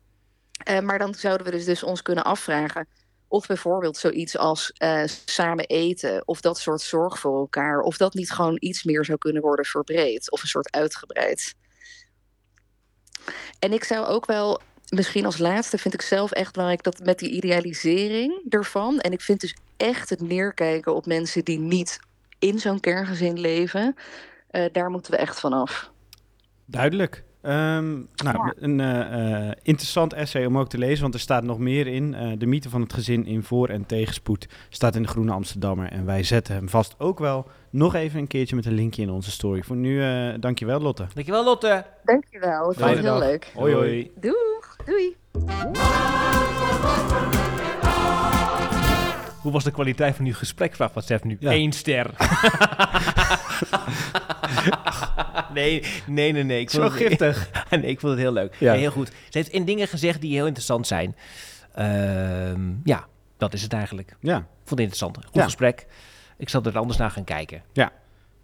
Eh, maar dan zouden we dus, dus ons kunnen afvragen of bijvoorbeeld zoiets als eh, samen eten of dat soort zorg voor elkaar, of dat niet gewoon iets meer zou kunnen worden verbreed of een soort uitgebreid. En ik zou ook wel, misschien als laatste, vind ik zelf echt belangrijk dat met die idealisering ervan, en ik vind dus echt het neerkijken op mensen die niet in zo'n kerngezin leven, eh, daar moeten we echt van af. Duidelijk. Ehm, nou, een eh, eh, interessant essay om ook te lezen, want er staat nog meer in. Eh, de mythe van het gezin in voor- en tegenspoed staat in de Groene Amsterdammer. En wij zetten hem vast ook wel nog even een keertje met een linkje in onze story. Voor nu, eh dankjewel Lotte. Dankjewel Lotte. Dankjewel, ik vond Fijne het heel dag. leuk. Hoi hoi. Doeg, doei. Hoe was de kwaliteit van uw gesprek? Vraagt WhatsApp nu. Ja. Eén ster. nee, nee, nee, nee. Ik Zo vond het- giftig. nee, ik vond het heel leuk. Ja. Nee, heel goed. Ze heeft in dingen gezegd die heel interessant zijn. Ehm, ja, dat is het eigenlijk. Ja, Ik vond het interessant. Goed Ja. gesprek. Ik zal er anders naar gaan kijken.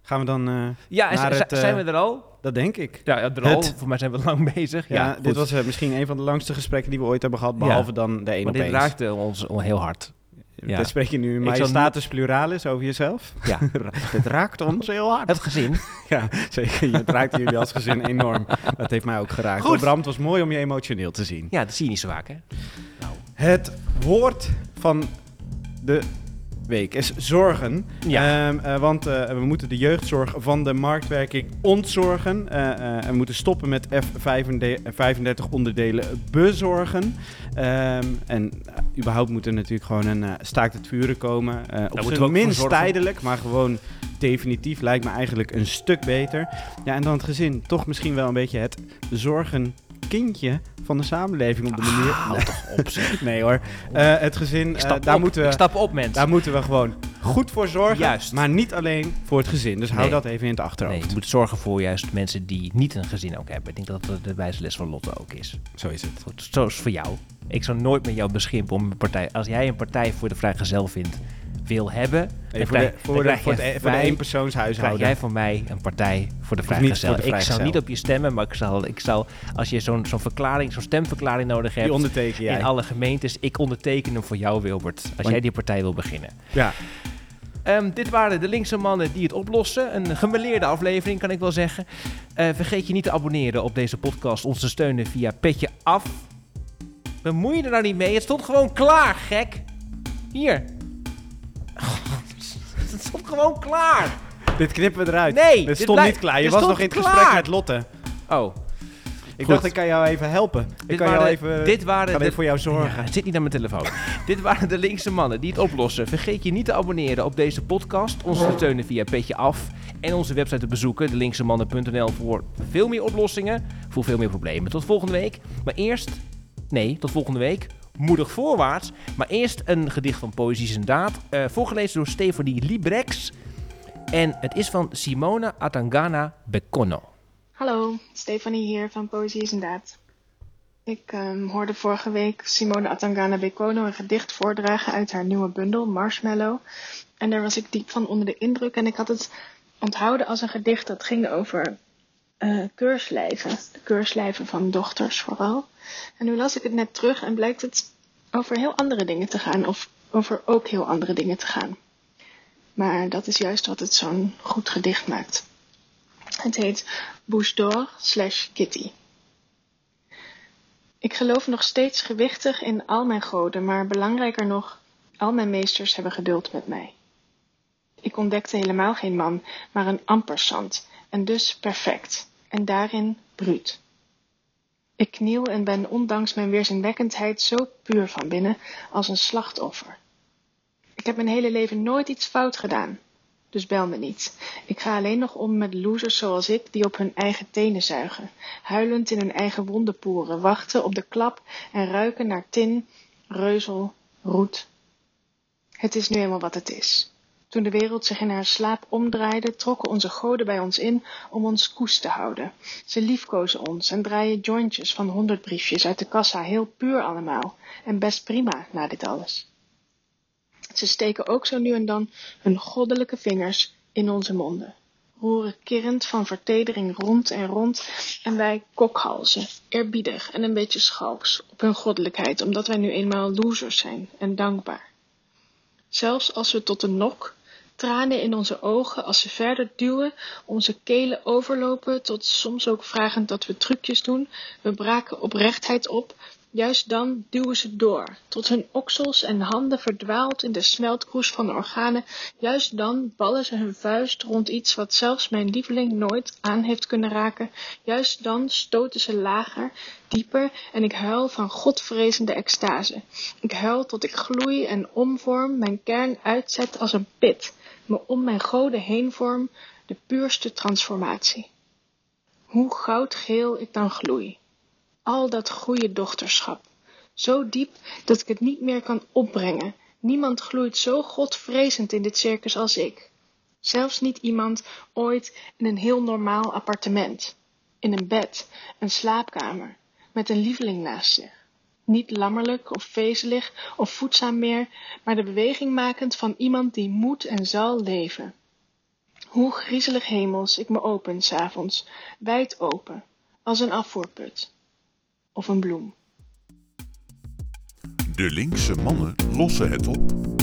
gaan we dan... eh, Ja, en het, eh, zijn we er al? dat denk ik. Ja, ja er al. Voor mij zijn we lang bezig. Ja, Ja, dit was eh, misschien een van de langste gesprekken die we ooit hebben gehad, Ja. behalve dan de één Maar dit raakte ons heel hard. Ja. Dat spreek je nu Ik zal majestatis pluralis over jezelf. Ja. Het raakt ons heel hard. Het gezin. Ja, zeker. Het raakte jullie als gezin enorm. Dat heeft mij ook geraakt. Goed. Bram, het was mooi om je emotioneel te zien. Ja, dat zie je niet zo vaak, hè? Het woord van de week is zorgen. Ja. Ehm, eh, want eh, we moeten de jeugdzorg van de marktwerking ontzorgen. Eh, en moeten stoppen met F35 onderdelen bezorgen. Ehm, en überhaupt moet er natuurlijk gewoon een staakt het vuren komen. Op zijn minst tijdelijk, maar gewoon definitief lijkt me eigenlijk een stuk beter. Ja, en dan het gezin. Toch misschien wel een beetje het zorgen kindje van de samenleving op de manier. Houd toch op, zeg. Nee hoor. Eh, het gezin, eh, stap daar, op. moeten we, stap op, mensen. daar moeten we gewoon goed voor zorgen, Juist. maar niet alleen voor het gezin. Dus hou Nee. dat even in het achterhoofd. Nee, je moet zorgen voor juist mensen die niet een gezin ook hebben. Ik denk dat dat de wijze les van Lotte ook is. Zo is het. Goed, zo is het voor jou. Ik zou nooit met jou beschimpen om een partij... Als jij een partij voor de vrijgezel vindt, wil hebben... Nee, voor de, voor de, krijg voor je de, voor de wij- eenpersoonshuishouden. krijg jij van mij een partij voor de vrijgezel. Ik zou niet op je stemmen, maar ik zal, ik zal als je zo'n zo'n verklaring, zo'n stemverklaring nodig hebt... Die onderteken jij. in alle gemeentes, ik onderteken hem voor jou, Wilbert. Als Want- jij die partij wil beginnen. Ja. Ehm, dit waren de linkse mannen die het oplossen. Een gemeleerde aflevering, kan ik wel zeggen. Eh, vergeet je niet te abonneren op deze podcast. Ons te steunen via Petje Af. Bemoei je er nou niet mee? Het stond gewoon klaar, gek. Hier. Het stond gewoon klaar. Dit knippen we eruit. Nee, dit stond niet klaar. Je was nog in het gesprek met Lotte. Oh. Ik dacht, ik kan jou even helpen. Ik kan jou even, dit waren kan de- voor jou zorgen. Het zit niet aan mijn telefoon. dit waren de linkse mannen die het oplossen. Vergeet je niet te abonneren op deze podcast. Ons te steunen via Petje Af. En onze website te bezoeken, delinkse-mannen.nl voor veel meer oplossingen. Voor veel meer problemen. Tot volgende week. Maar eerst... Nee, tot volgende week. Moedig voorwaarts. Maar eerst een gedicht van Poëzie een Daad. eh, voorgelezen door Stefanie Librex. En het is van Simona Atangana Bekono. Hallo, Stefanie hier van Poëzie is een Daad. Ik ehm, hoorde vorige week Simone Atangana Bekono een gedicht voordragen uit haar nieuwe bundel Marshmallow. En daar was ik diep van onder de indruk en ik had het onthouden als een gedicht dat ging over eh, keurslijven. De keurslijven van dochters vooral. En nu las ik het net terug en blijkt het over heel andere dingen te gaan. Of over ook heel andere dingen te gaan. Maar dat is juist wat het zo'n goed gedicht maakt. Het heet Bouche d'Or slash Kitty. Ik geloof nog steeds gewichtig in al mijn goden, maar belangrijker nog, al mijn meesters hebben geduld met mij. Ik ontdekte helemaal geen man, maar een ampersand, en dus perfect, en daarin bruut. Ik kniel en ben ondanks mijn weerzinwekkendheid zo puur van binnen als een slachtoffer. Ik heb mijn hele leven nooit iets fout gedaan, dus bel me niet. Ik ga alleen nog om met losers zoals ik die op hun eigen tenen zuigen, huilend in hun eigen wonden poeren, wachten op de klap en ruiken naar tin, reuzel, roet. Het is nu eenmaal wat het is. Toen de wereld zich in haar slaap omdraaide, trokken onze goden bij ons in om ons koest te houden. Ze liefkozen ons en draaien jointjes van honderd briefjes uit de kassa, heel puur allemaal. En best prima na dit alles. Ze steken ook zo nu en dan hun goddelijke vingers in onze monden, roeren kirrend van vertedering rond en rond, en wij kokhalzen, eerbiedig en een beetje schalks op hun goddelijkheid, omdat wij nu eenmaal losers zijn en dankbaar. Zelfs als we tot de nok, tranen in onze ogen als ze verder duwen, onze kelen overlopen, tot soms ook vragend dat we trucjes doen, we braken oprechtheid op, Juist dan duwen ze door, tot hun oksels en handen verdwaald in de smeltkroes van de organen. Juist dan ballen ze hun vuist rond iets wat zelfs mijn lieveling nooit aan heeft kunnen raken. Juist dan stoten ze lager, dieper en ik huil van godvrezende extase. Ik huil tot ik gloei en omvorm, mijn kern uitzet als een pit, me om mijn goden heen vorm, de puurste transformatie. Hoe goudgeel ik dan gloei al dat goede dochterschap. Zo diep dat ik het niet meer kan opbrengen. Niemand gloeit zo godvrezend in dit circus als ik. Zelfs niet iemand ooit in een heel normaal appartement. In een bed, een slaapkamer, met een lieveling naast zich. Niet lammerlijk of vezelig of voedzaam meer, maar de beweging makend van iemand die moet en zal leven. Hoe griezelig hemels ik me open s'avonds, wijd open, als een afvoerput of een bloem. De linkse mannen lossen het op.